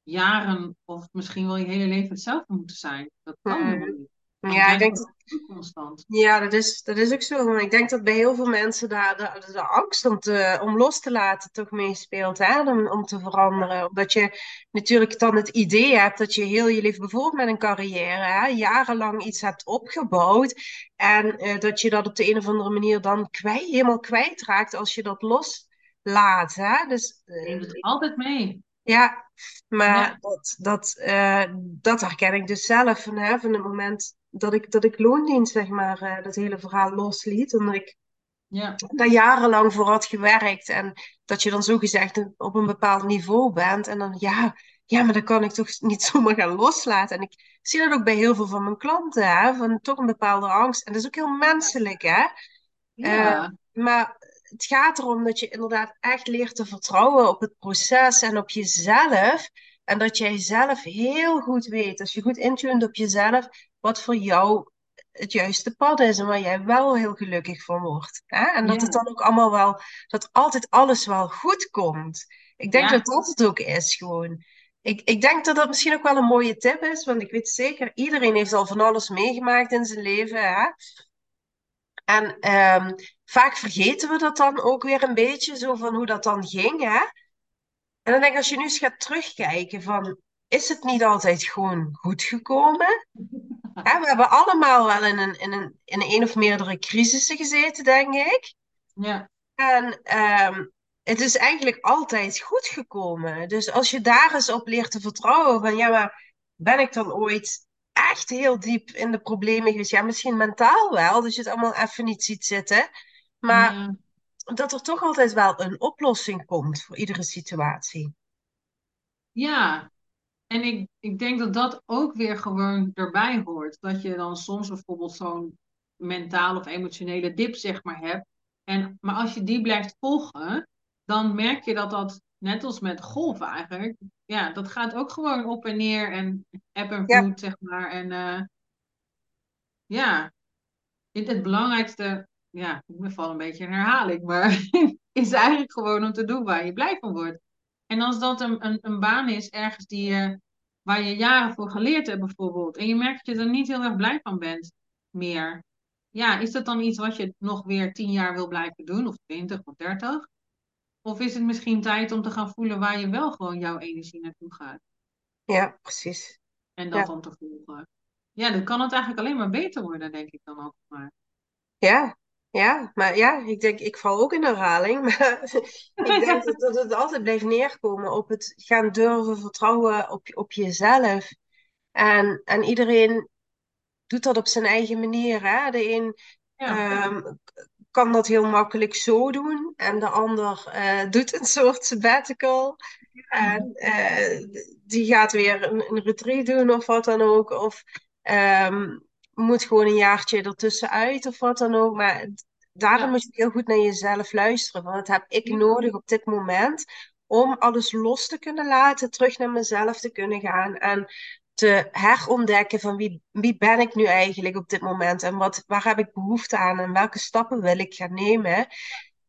S2: jaren of misschien wel je hele leven hetzelfde moeten zijn. Dat kan helemaal niet.
S1: Ja, ik denk
S2: constant.
S1: Ja, dat is, dat is ook zo. Maar ik denk dat bij heel veel mensen daar de, de angst om, te, om los te laten toch meespeelt. Om, om te veranderen. Omdat je natuurlijk dan het idee hebt dat je heel je leven, bijvoorbeeld met een carrière, hè, jarenlang iets hebt opgebouwd. En eh, dat je dat op de een of andere manier dan kwijt, helemaal kwijtraakt als je dat loslaat. Hè? Dus
S2: Je neemt
S1: eh,
S2: het altijd mee.
S1: ja, maar
S2: Ja.
S1: dat, dat, eh, dat herken ik dus zelf. Van, hè, van het moment dat ik, dat ik loondienst, zeg maar, eh, dat hele verhaal losliet. Omdat ik
S2: Ja,
S1: daar jarenlang voor had gewerkt. En dat je dan zogezegd op een bepaald niveau bent. En dan, ja, ja, maar dat kan ik toch niet zomaar gaan loslaten. En ik zie dat ook bij heel veel van mijn klanten, hè, van toch een bepaalde angst. En dat is ook heel menselijk, hè.
S2: ja,
S1: maar het gaat erom dat je inderdaad echt leert te vertrouwen op het proces en op jezelf. En dat jij zelf heel goed weet, als je goed intunt op jezelf, wat voor jou het juiste pad is en waar jij wel heel gelukkig van wordt. Hè? En dat het dan ook allemaal wel, dat altijd alles wel goed komt. Ik denk
S2: Ja.
S1: dat dat het ook is gewoon. Ik, ik denk dat dat misschien ook wel een mooie tip is, want ik weet zeker, iedereen heeft al van alles meegemaakt in zijn leven. Hè? En ehm, vaak vergeten we dat dan ook weer een beetje, zo van hoe dat dan ging, hè? En dan denk ik, als je nu eens gaat terugkijken van, is het niet altijd gewoon goed gekomen? Hè, we hebben allemaal wel in een, in een, in een, of meerdere crisissen gezeten, denk ik.
S2: ja,
S1: En ehm, het is eigenlijk altijd goed gekomen. Dus als je daar eens op leert te vertrouwen van, ja, maar ben ik dan ooit echt heel diep in de problemen geweest? Ja, misschien mentaal wel, dus je het allemaal even niet ziet zitten. Maar dat er toch altijd wel een oplossing komt voor iedere situatie.
S2: Ja, en ik, ik denk dat dat ook weer gewoon erbij hoort. Dat je dan soms bijvoorbeeld zo'n mentale of emotionele dip, zeg maar, hebt. En, maar als je die blijft volgen, dan merk je dat dat, net als met golven eigenlijk, ja, dat gaat ook gewoon op en neer en eb en
S1: Ja.
S2: vloed, zeg maar. En eh, ja, het, het belangrijkste, ja, ik val een beetje in herhaling, maar is eigenlijk gewoon om te doen waar je blij van wordt. En als dat een, een, een baan is ergens die je, waar je jaren voor geleerd hebt bijvoorbeeld, en je merkt dat je er niet heel erg blij van bent meer, ja, is dat dan iets wat je nog weer tien jaar wil blijven doen, of twintig of dertig? Of is het misschien tijd om te gaan voelen waar je wel gewoon jouw energie naartoe gaat
S1: Ja, precies.
S2: en dat
S1: Ja.
S2: dan te volgen? Ja, dan kan het eigenlijk alleen maar beter worden, denk ik dan ook maar.
S1: Ja, ja, maar ja, ik denk, ik val ook in herhaling, maar ik denk dat, dat het altijd blijft neerkomen op het gaan durven vertrouwen op, op jezelf. En, en iedereen doet dat op zijn eigen manier, hè? De een
S2: Ja,
S1: ehm, kan dat heel makkelijk zo doen en de ander eh, doet een soort sabbatical. En eh, die gaat weer een, een retreat doen of wat dan ook. Of ehm, moet gewoon een jaartje ertussenuit of wat dan ook. Maar daarom
S2: Ja.
S1: moet je heel goed naar jezelf luisteren. Want wat heb ik nodig op dit moment om alles los te kunnen laten, terug naar mezelf te kunnen gaan en te herontdekken van wie, wie ben ik nu eigenlijk op dit moment en wat, waar heb ik behoefte aan en welke stappen wil ik gaan nemen.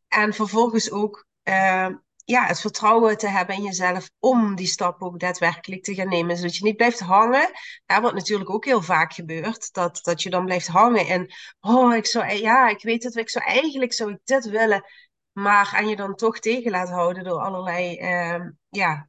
S1: En vervolgens ook eh, ja, het vertrouwen te hebben in jezelf om die stap ook daadwerkelijk te gaan nemen. Zodat je niet blijft hangen. Wat natuurlijk ook heel vaak gebeurt. Dat, dat je dan blijft hangen en oh, ik zou, ja, ik weet het, ik zou eigenlijk zou ik dit willen. Maar en je dan toch tegen laat houden door allerlei eh, ja,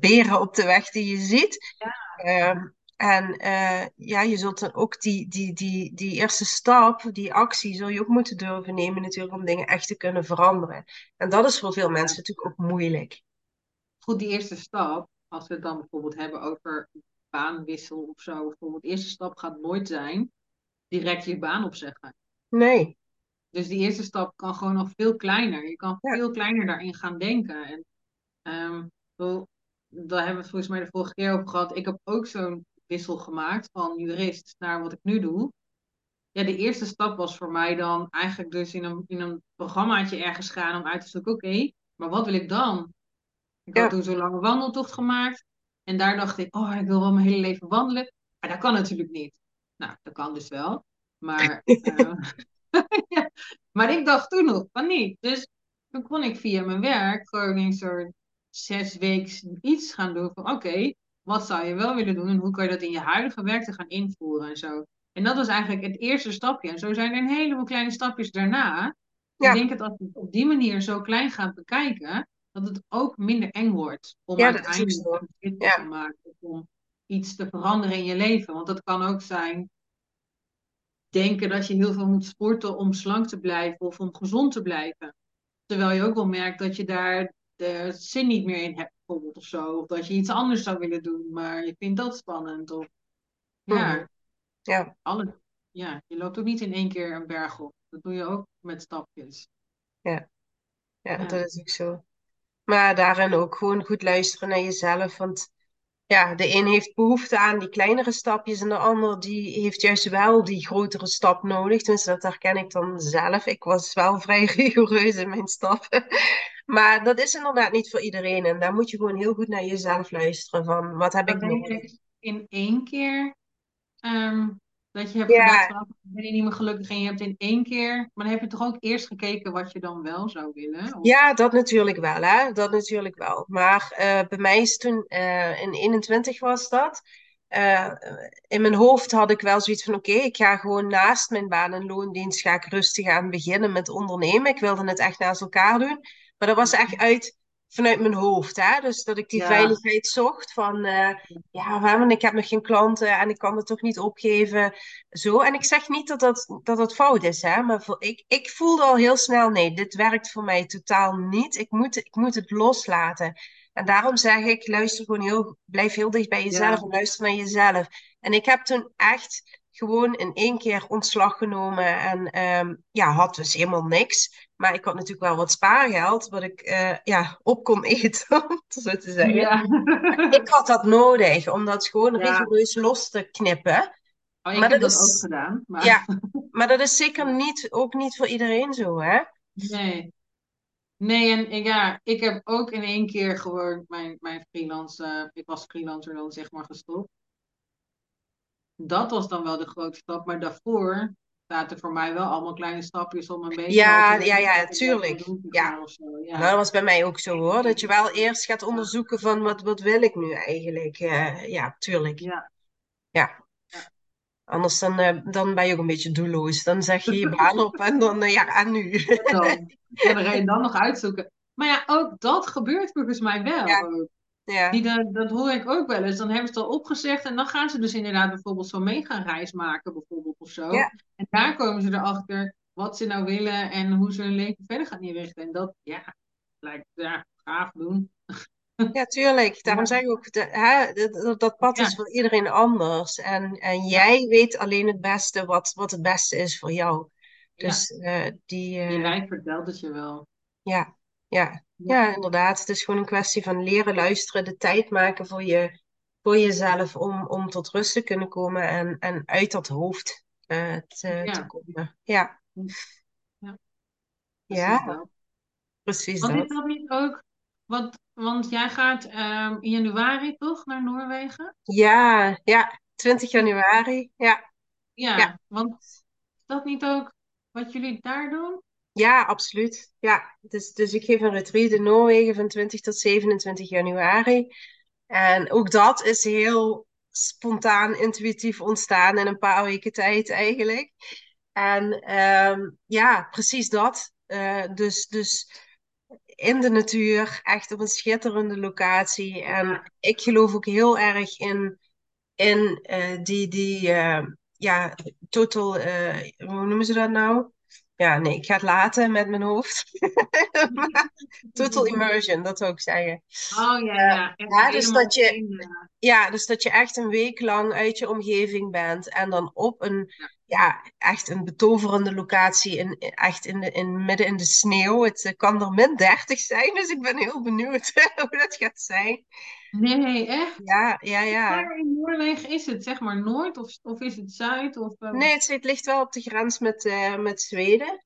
S1: beren op de weg die je ziet. Ehm, en eh, ja, je zult dan ook die, die, die, die eerste stap, die actie, zul je ook moeten durven nemen natuurlijk om dingen echt te kunnen veranderen. En dat is voor veel mensen natuurlijk ook moeilijk.
S2: goed, die eerste stap, als we het dan bijvoorbeeld hebben over baanwissel of zo, bijvoorbeeld, de eerste stap gaat nooit zijn direct je baan opzeggen.
S1: Nee,
S2: Dus die eerste stap kan gewoon nog veel kleiner. Je kan
S1: Ja.
S2: veel kleiner daarin gaan denken. En wel, daar hebben we het volgens mij de vorige keer over gehad. Ik heb ook zo'n wissel gemaakt van jurist naar wat ik nu doe. Ja, de eerste stap was voor mij dan eigenlijk dus in een, in een programmaatje ergens gaan om uit te zoeken, oké, maar wat wil ik dan? Ik
S1: Ja.
S2: had toen zo'n lange wandeltocht gemaakt. En daar dacht ik, oh, ik wil wel mijn hele leven wandelen. Maar dat kan natuurlijk niet. Nou, dat kan dus wel. Maar, eh, ja. maar ik dacht toen nog van niet. Dus toen kon ik via mijn werk gewoon een soort zes weken iets gaan doen van oké, wat zou je wel willen doen en hoe kan je dat in je huidige werk te gaan invoeren en zo. En dat was eigenlijk het eerste stapje. En zo zijn er een heleboel kleine stapjes daarna.
S1: Ja.
S2: Ik denk dat als je het op die manier zo klein gaat bekijken, dat het ook minder eng wordt om
S1: Ja,
S2: uiteindelijk een
S1: Ja.
S2: te maken om iets te veranderen in je leven. Want dat kan ook zijn denken dat je heel veel moet sporten om slank te blijven of om gezond te blijven. Terwijl je ook wel merkt dat je daar de zin niet meer in hebt, bijvoorbeeld of zo. Of dat je iets anders zou willen doen, maar je vindt dat spannend. Of ja,
S1: Mhm. Ja,
S2: alle, ja, je loopt ook niet in één keer een berg op. Dat doe je ook met stapjes.
S1: ja, ja,
S2: Ja.
S1: dat is ook zo. Maar daarin ook gewoon goed luisteren naar jezelf. Want ja, de een heeft behoefte aan die kleinere stapjes en de ander die heeft juist wel die grotere stap nodig. Tenminste, dat herken ik dan zelf. Ik was wel vrij rigoureus in mijn stappen. Maar dat is inderdaad niet voor iedereen. En daar moet je gewoon heel goed naar jezelf luisteren van wat heb ik nodig.
S2: in één keer ehm, dat je hebt
S1: Ja.
S2: gedacht van, "Oh, ben je niet meer gelukkig en je hebt in één keer, maar dan heb je toch ook eerst gekeken wat je dan wel zou willen? Of-
S1: Ja, dat natuurlijk wel, hè? Dat natuurlijk wel. Maar eh, bij mij is toen eh, in 21 was dat. eh, in mijn hoofd had ik wel zoiets van: oké, ik ga gewoon naast mijn baan en loondienst ga ik rustig aan beginnen met ondernemen. Ik wilde het echt naast elkaar doen. Maar dat was echt uit vanuit mijn hoofd, hè? Dus dat ik die
S2: Ja.
S1: veiligheid zocht van: eh, ja, waarom? Ik heb nog geen klanten en ik kan het toch niet opgeven. Zo. En ik zeg niet dat dat, dat, dat fout is, hè? Maar voor, ik, ik voelde al heel snel: nee, dit werkt voor mij totaal niet. Ik moet, ik moet het loslaten. En daarom zeg ik, luister gewoon heel, blijf heel dicht bij jezelf
S2: Ja.
S1: en luister naar jezelf. En ik heb toen echt gewoon in één keer ontslag genomen en ehm, ja, had dus helemaal niks. Maar ik had natuurlijk wel wat spaargeld, wat ik eh, ja, op kon eten, om zo te zeggen.
S2: Ja.
S1: Ik had dat nodig, om dat gewoon
S2: Ja.
S1: rigoureus los te knippen.
S2: Oh, ik
S1: Maar
S2: heb
S1: dat
S2: dat
S1: is-
S2: ook gedaan. Maar...
S1: Ja, maar dat is zeker niet, ook niet voor iedereen zo, hè?
S2: Nee. Nee, en en ja, ik heb ook in één keer gewoon mijn, mijn freelance, ik was freelancer dan zeg maar gestopt. Dat was dan wel de grote stap, maar daarvoor zaten voor mij wel allemaal kleine stapjes om een beetje
S1: Ja, ja, ja, tuurlijk.
S2: doen,
S1: Ja.
S2: zo. Ja.
S1: Nou, dat was bij mij ook zo hoor. Dat je wel eerst gaat onderzoeken van wat, wat wil ik nu eigenlijk? Eh, ja, tuurlijk.
S2: Ja.
S1: Ja.
S2: Ja.
S1: Anders dan, eh, dan ben je ook een beetje doelloos. Dan zeg je je baan op en dan, eh, ja, en nu?
S2: En dan, ga je dan nog uitzoeken. Maar ja, ook dat gebeurt volgens mij wel.
S1: Ja. Ja,
S2: Die, dat, dat hoor ik ook wel eens. Dan hebben ze het al opgezegd en dan gaan ze dus inderdaad bijvoorbeeld zo'n meegaan-reis maken, bijvoorbeeld of zo.
S1: Ja.
S2: En daar komen ze erachter wat ze nou willen en hoe ze hun leven verder gaan inrichten. En dat, ja, lijkt ja, gaaf doen.
S1: ja, tuurlijk. Daarom
S2: Ja.
S1: zeg ik ook, de, hè, dat, dat- pad
S2: Ja.
S1: is voor iedereen anders. En, en jij weet alleen het beste wat, wat het beste is voor jou. Dus eh, die,
S2: Je
S1: eh,
S2: lijf vertelt het je wel.
S1: ja, ja, ja, inderdaad. Het is gewoon een kwestie van leren luisteren, de tijd maken voor, je, voor jezelf om, om tot rust te kunnen komen en, en uit dat hoofd eh, te,
S2: Ja.
S1: te komen. Ja,
S2: Precies
S1: ja,
S2: dat.
S1: precies
S2: Want is
S1: dat.
S2: niet ook, want, want jij gaat ehm, in januari toch naar Noorwegen?
S1: Ja, ja, 20 januari. Ja,
S2: Ja,
S1: Ja.
S2: want is dat niet ook wat jullie daar doen?
S1: Ja, absoluut. Ja, dus, dus ik geef een retreat in Noorwegen van 20 tot 27 januari. En ook dat is heel spontaan, intuïtief ontstaan in een paar weken tijd eigenlijk. En ehm, ja, precies dat. Eh, dus, dus in de natuur, echt op een schitterende locatie. En ik geloof ook heel erg in, in eh, die, die eh, ja, total, hoe noemen ze dat nou? Ja, nee, ik ga het laten met mijn hoofd. Total immersion, dat zou ik zeggen.
S2: Oh ja, ja. Echt
S1: ja, dus dat je-
S2: in, eh,
S1: Ja, dus dat je echt een week lang uit je omgeving bent en dan op een, ja, echt een betoverende locatie, in, echt in de, in, midden in de sneeuw. Het eh, kan er min 30 zijn, dus ik ben heel benieuwd hoe dat gaat zijn.
S2: Nee, echt?
S1: Ja, ja, ja.
S2: Waar in Noorwegen is het? Zeg maar Noord of, of is het Zuid? Of, eh,
S1: Nee, het, het ligt wel op de grens met, eh, met Zweden.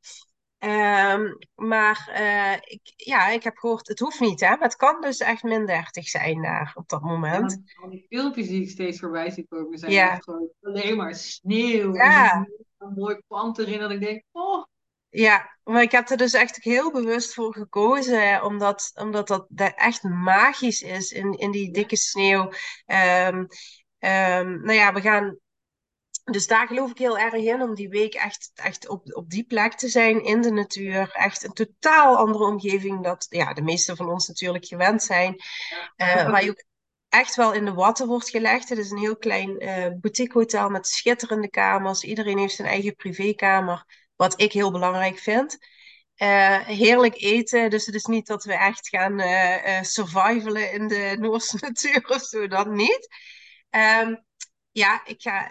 S1: Ehm, maar eh, ik, ja, ik heb gehoord, het hoeft niet, hè? Maar het kan dus echt min 30 zijn daar op dat
S2: Ja,
S1: moment.
S2: al die filmpjes die ik steeds voorbij zie komen zijn
S1: Ja.
S2: echt gewoon alleen maar sneeuw.
S1: Ja.
S2: En een mooi pand erin dat ik denk, oh,
S1: Ja, maar ik heb er dus echt heel bewust voor gekozen, omdat, omdat dat, dat echt magisch is in, in die dikke sneeuw. Ehm, ehm, nou ja, we gaan, dus daar geloof ik heel erg in, om die week echt, echt op, op die plek te zijn, in de natuur. Echt een totaal andere omgeving dat ja, de meeste van ons natuurlijk gewend zijn.
S2: ja.
S1: Eh, waar je ook echt wel in de watten wordt gelegd. Het is een heel klein eh boutique hotel met schitterende kamers. Iedereen heeft zijn eigen privékamer, wat ik heel belangrijk vind. Eh, heerlijk eten, dus het is niet dat we echt gaan eh, eh, survivalen in de Noorse natuur of zo, dat niet. Ehm, ja, ik ga,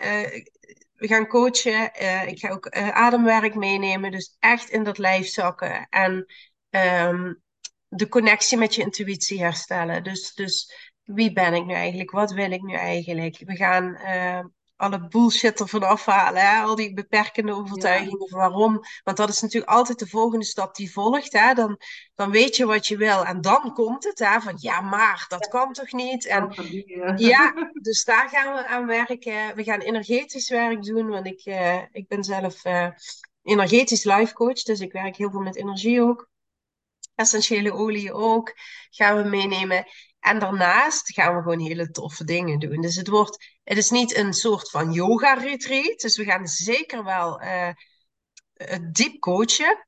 S1: we gaan coachen. ik ga ook ademwerk meenemen, dus echt in dat lijf zakken. En ehm, de connectie met je intuïtie herstellen. Dus, dus wie ben ik nu eigenlijk? Wat wil ik nu eigenlijk? We gaan alle bullshit ervan afhalen, hè? al die beperkende
S2: Ja,
S1: overtuigingen. Waarom? Want dat is natuurlijk altijd de volgende stap die volgt. Hè? Dan, dan weet je wat je wil en dan komt het hè? van ja, maar dat kan toch niet? En ja, dus daar gaan we aan werken. We gaan energetisch werk doen, want ik, eh, ik ben zelf eh, energetisch life coach, dus ik werk heel veel met energie ook essentiële olie ook, gaan we meenemen. En daarnaast gaan we gewoon hele toffe dingen doen. Dus het wordt, het is niet een soort van yoga retreat. Dus we gaan zeker wel uh, diep coachen.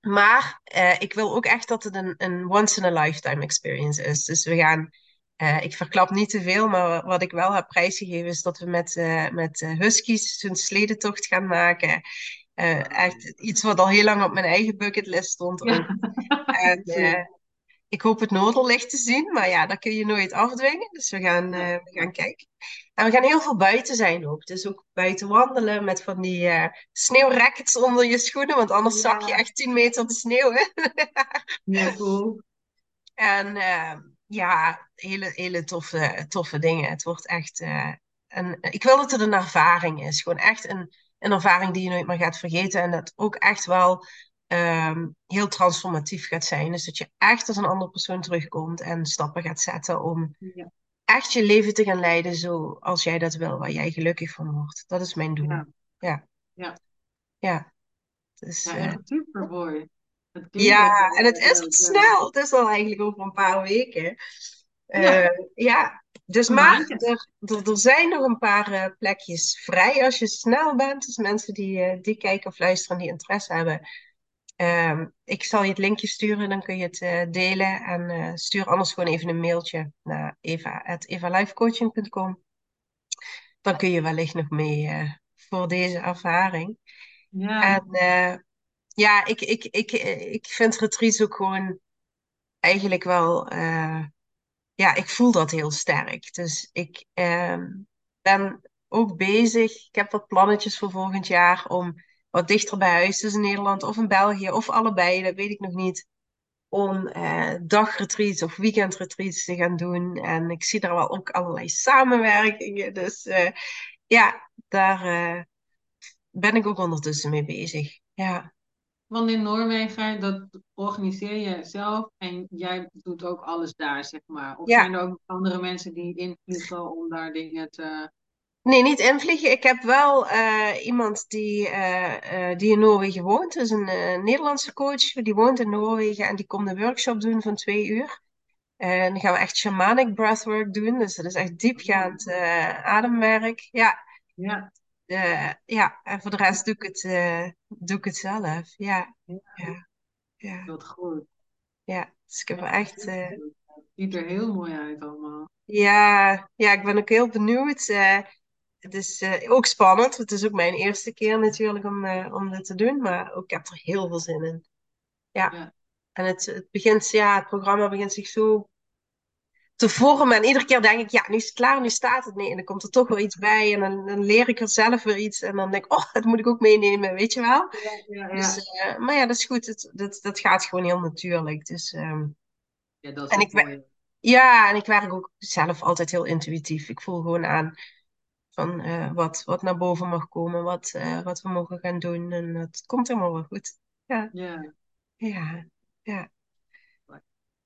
S1: Maar uh, ik wil ook echt dat het een, een once in a lifetime experience is. Dus we gaan, uh, ik verklap niet te veel, maar wat ik wel heb prijsgegeven is dat we met, met huskies zo'n sledentocht gaan maken. Echt iets wat al heel lang op mijn eigen bucketlist stond.
S2: Ja.
S1: En ik hoop het Noorderlicht te zien, maar ja, dat kun je nooit afdwingen. Dus we gaan, uh, we gaan kijken. En we gaan heel veel buiten zijn ook. Dus ook buiten wandelen met van die uh, sneeuwrackets onder je schoenen, want anders ja. zak je echt 10 meter de sneeuw. Hè?
S2: ja, cool.
S1: En ja, hele, hele toffe, toffe dingen. Het wordt echt een. Ik wil dat het een ervaring is. Gewoon echt een een ervaring die je nooit meer gaat vergeten. En dat ook echt wel um, heel transformatief gaat zijn. Dus dat je echt als een andere persoon terugkomt en stappen gaat zetten om
S2: ja.
S1: echt je leven te gaan leiden zoals jij dat wil, waar jij gelukkig van wordt. Dat is mijn doel.
S2: Ja.
S1: Ja.
S2: Ja.
S1: ja. Dus,
S2: ja, mooi.
S1: Ja, en het is het snel. Het is al eigenlijk over een paar weken. Uh, ja. ja. Dus maar er, er, er, zijn nog een paar uh, plekjes vrij als je snel bent. Dus mensen die, uh, die kijken of luisteren die interesse hebben. Uh, ik zal je het linkje sturen, dan kun je het uh, delen. En stuur anders gewoon even een mailtje naar eva.evalifecoaching.com. Dan kun je wellicht nog mee voor deze ervaring.
S2: Ja.
S1: En ja, ik, ik, ik, ik vind retreats ook gewoon eigenlijk wel ja, ik voel dat heel sterk. Dus ik eh, ben ook bezig. Ik heb wat plannetjes voor volgend jaar om wat dichter bij huis, dus in Nederland of in België of allebei, dat weet ik nog niet. Om eh, dagretreats of weekendretreats te gaan doen. En ik zie daar wel ook allerlei samenwerkingen. Dus uh, ja, daar uh, ben ik ook ondertussen mee bezig. Ja.
S2: Want in Noorwegen, dat organiseer je zelf en jij doet ook alles daar, zeg maar. Of
S1: Ja.
S2: zijn er ook andere mensen die invliegen om daar dingen te...
S1: Nee, niet invliegen. Ik heb wel eh, iemand die, eh, eh, die in Noorwegen woont. Dat is een Nederlandse coach. Die woont in Noorwegen en die komt een workshop doen van twee uur. En dan gaan we echt shamanic breathwork doen. Dus dat is echt diepgaand ademwerk. Ja,
S2: Ja,
S1: ja, en voor de rest doe ik het, doe ik het zelf. Ja,
S2: Ja.
S1: ja,
S2: wat goed.
S1: ja. Dus ik heb echt...
S2: Het ziet er heel mooi uit allemaal.
S1: Ja, ja, ik ben ook heel benieuwd. Eh, het is eh, ook spannend. Het is ook mijn eerste keer natuurlijk om, eh, om dit te doen. Maar ook, ik heb er heel veel zin in. Ja.
S2: Ja.
S1: En het, het begint, ja, het programma begint zich zo te vormen. En iedere keer denk ik, ja, nu is het klaar, nu staat het niet. En dan komt er toch wel iets bij. En dan, dan leer ik er zelf weer iets. En dan denk ik, oh, dat moet ik ook meenemen, weet je wel.
S2: Ja.
S1: Dus, eh, maar ja, dat is goed. Het, dat, dat gaat gewoon heel natuurlijk. Dus, ehm,
S2: ja dat is
S1: en ik
S2: mooi.
S1: Ja, en ik werk ook zelf altijd heel intuïtief. Ik voel gewoon aan van eh, wat, wat naar boven mag komen, wat, eh, wat we mogen gaan doen. En het komt helemaal wel goed. Ja,
S2: Ja,
S1: ja, ja.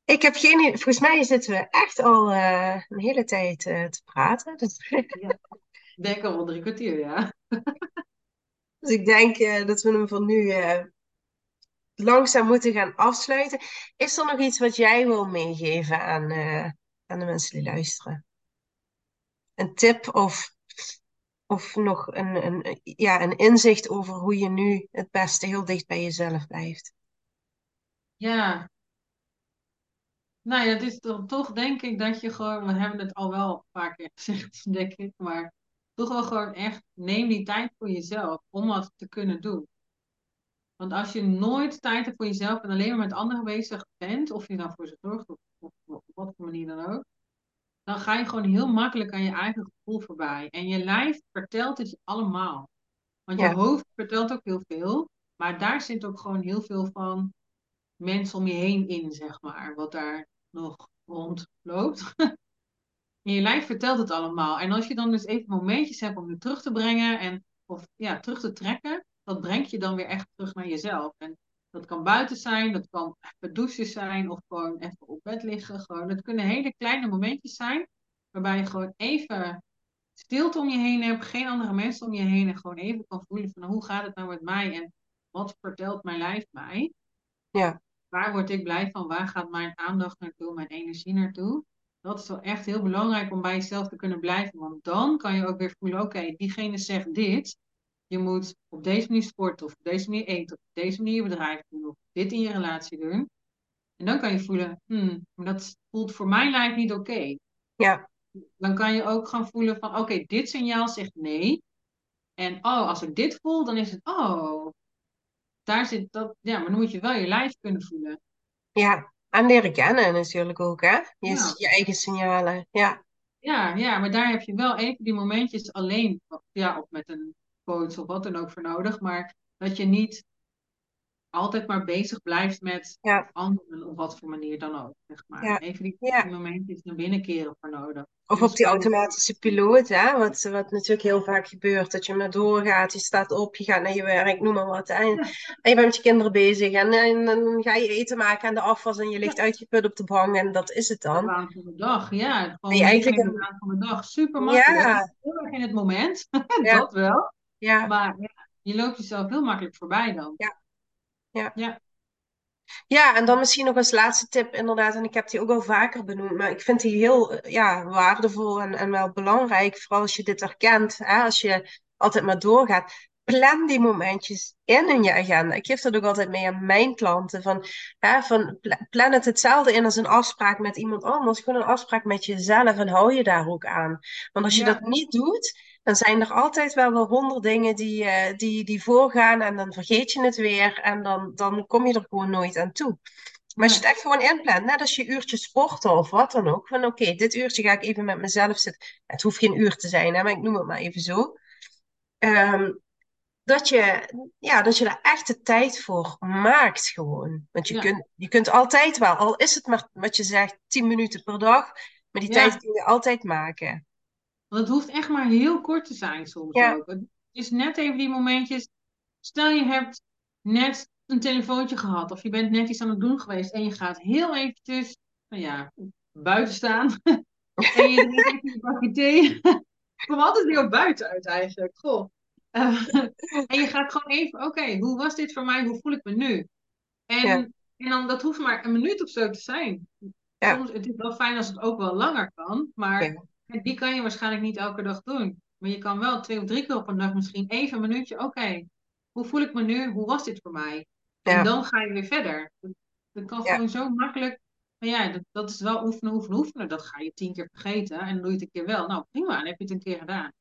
S1: Ik heb geen. Volgens mij zitten we echt al eh, een hele tijd te praten. Dus,
S2: ik denk al wel drie kwartier, ja.
S1: dus ik denk dat we hem voor nu langzaam moeten gaan afsluiten. Is er nog iets wat jij wil meegeven aan, aan de mensen die luisteren? Een tip of, of nog een, een, ja, een inzicht over hoe je nu het beste heel dicht bij jezelf blijft?
S2: Ja, nou ja, het is toch, toch denk ik dat je gewoon, we hebben het al wel keer gezegd, denk ik, maar toch wel gewoon echt, neem die tijd voor jezelf om wat te kunnen doen. Want als je nooit tijd hebt voor jezelf en alleen maar met anderen bezig bent, of je nou voor ze zorgt of, op wat voor manier dan ook, dan ga je gewoon heel makkelijk aan je eigen gevoel voorbij. En je lijf vertelt het allemaal. Want je hoofd vertelt ook heel veel, maar daar zit ook gewoon heel veel van mensen om je heen in, zeg maar, wat daar nog rondloopt. en je lijf vertelt het allemaal. En als je dan dus even momentjes hebt om je terug te brengen en of ja, terug te trekken, dat brengt je dan weer echt terug naar jezelf. En dat kan buiten zijn, dat kan even douchen zijn of gewoon even op bed liggen. Gewoon. Het kunnen hele kleine momentjes zijn waarbij je gewoon even stilte om je heen hebt, geen andere mensen om je heen en gewoon even kan voelen van hoe gaat het nou met mij en wat vertelt mijn lijf mij.
S1: Ja.
S2: Waar word ik blij van? Waar gaat mijn aandacht naartoe, mijn energie naartoe? Dat is wel echt heel belangrijk om bij jezelf te kunnen blijven. Want dan kan je ook weer voelen, oké, diegene zegt dit je moet op deze manier sporten, of op deze manier eten, of op deze manier je bedrijf doen, of dit in je relatie doen. En dan kan je voelen, hmm, dat voelt voor mijn lijf niet oké.
S1: Ja.
S2: Dan kan je ook gaan voelen van, oké, dit signaal zegt nee. En oh, als ik dit voel, dan is het, oh, daar zit dat, ja, maar dan moet je wel je lijf kunnen voelen.
S1: Ja, en leren kennen natuurlijk ook, hè? Je, je eigen signalen, ja.
S2: Ja, ja, maar daar heb je wel even die momentjes alleen, ja, of met een coach of wat dan ook voor nodig. Maar dat je niet altijd maar bezig blijft met anderen op wat voor manier dan ook. Zeg maar. Even die, ja. momentjes naar binnen keren voor nodig.
S1: Of op die automatische piloot, hè? Wat, wat natuurlijk heel vaak gebeurt. Dat je maar doorgaat, je staat op, je gaat naar je werk, noem maar wat. En, en je bent met je kinderen bezig en, en, dan ga je eten maken en de afwas en je ligt uitgeput op de bank en dat is het dan.
S2: De baan van de dag, ja. Gewoon eigenlijk de baan van de dag. Super makkelijk. Ja. Heel erg in het moment, dat wel. Ja. Maar je loopt jezelf heel makkelijk voorbij dan.
S1: Ja. Ja.
S2: ja.
S1: Ja, en dan misschien nog als laatste tip, inderdaad, en ik heb die ook al vaker benoemd, maar ik vind die heel eh, ja, waardevol en, en wel belangrijk, vooral als je dit herkent, hè, als je altijd maar doorgaat. Plan die momentjes in in je agenda. Ik geef dat ook altijd mee aan mijn klanten. Van, hè, van plan het hetzelfde in als een afspraak met iemand anders. Gewoon een afspraak met jezelf en hou je daar ook aan. Want als je dat niet doet, dan zijn er altijd wel wel honderd dingen die, uh, die, die voorgaan en dan vergeet je het weer en dan, dan kom je er gewoon nooit aan toe. Maar als je het echt gewoon inplant, net als je uurtje sporten of wat dan ook, van oké, dit uurtje ga ik even met mezelf zitten. Het hoeft geen uur te zijn, hè, maar ik noem het maar even zo. Ehm, dat, je, ja, dat je daar echt de tijd voor maakt gewoon. Want je, kunt, je kunt altijd wel, al is het maar wat je zegt, 10 minuten per dag, maar die tijd kun je altijd maken.
S2: Want het hoeft echt maar heel kort te zijn soms ook. Het is net even die momentjes. Stel je hebt net een telefoontje gehad of je bent net iets aan het doen geweest en je gaat heel eventjes, nou ja, buiten staan. en je drinkt een bakje thee. Ik kom altijd weer buiten uit eigenlijk. Goh. Uh, en je gaat gewoon even, oké, hoe was dit voor mij? Hoe voel ik me nu? En, en dan, dat hoeft maar een minuut of zo te zijn. Soms, het is wel fijn als het ook wel langer kan, maar die kan je waarschijnlijk niet elke dag doen. Maar je kan wel twee of drie keer op een dag misschien even een minuutje. Oké, hoe voel ik me nu? Hoe was dit voor mij? En dan ga je weer verder. Dat, kan gewoon zo makkelijk. Maar ja, dat, dat, is wel oefenen, oefenen, oefenen. Dat ga je tien keer vergeten. En dan doe je het een keer wel. Nou, prima. Dan heb je het een keer gedaan.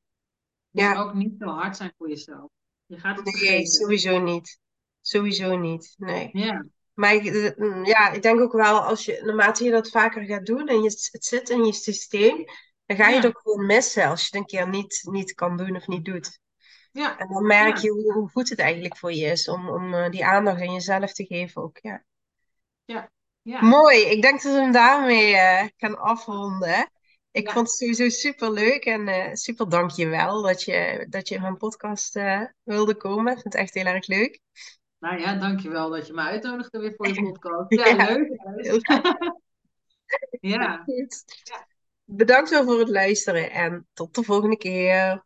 S2: Dus ja. ook niet zo hard zijn voor jezelf. Je gaat het
S1: nee, vergeten. sowieso niet. Sowieso niet. Nee.
S2: Ja.
S1: Maar mm, ja, ik denk ook wel, als je, naarmate je dat vaker gaat doen en je, het zit in je systeem, dan ga je het ook gewoon missen als je het een keer niet, niet kan doen of niet doet.
S2: Ja.
S1: En dan merk je hoe, hoe, goed het eigenlijk voor je is om, om uh, die aandacht aan jezelf te geven ook. Ja.
S2: Ja. ja.
S1: Mooi, ik denk dat we hem daarmee uh, gaan afronden. Ik vond het sowieso super leuk en uh, super dankjewel dat je, dat je in mijn podcast wilde komen. Ik vind het echt heel erg leuk.
S2: Nou ja, dankjewel dat je me uitnodigde weer voor je podcast. Ja, leuk.
S1: ja. Bedankt wel voor het luisteren en tot de volgende keer.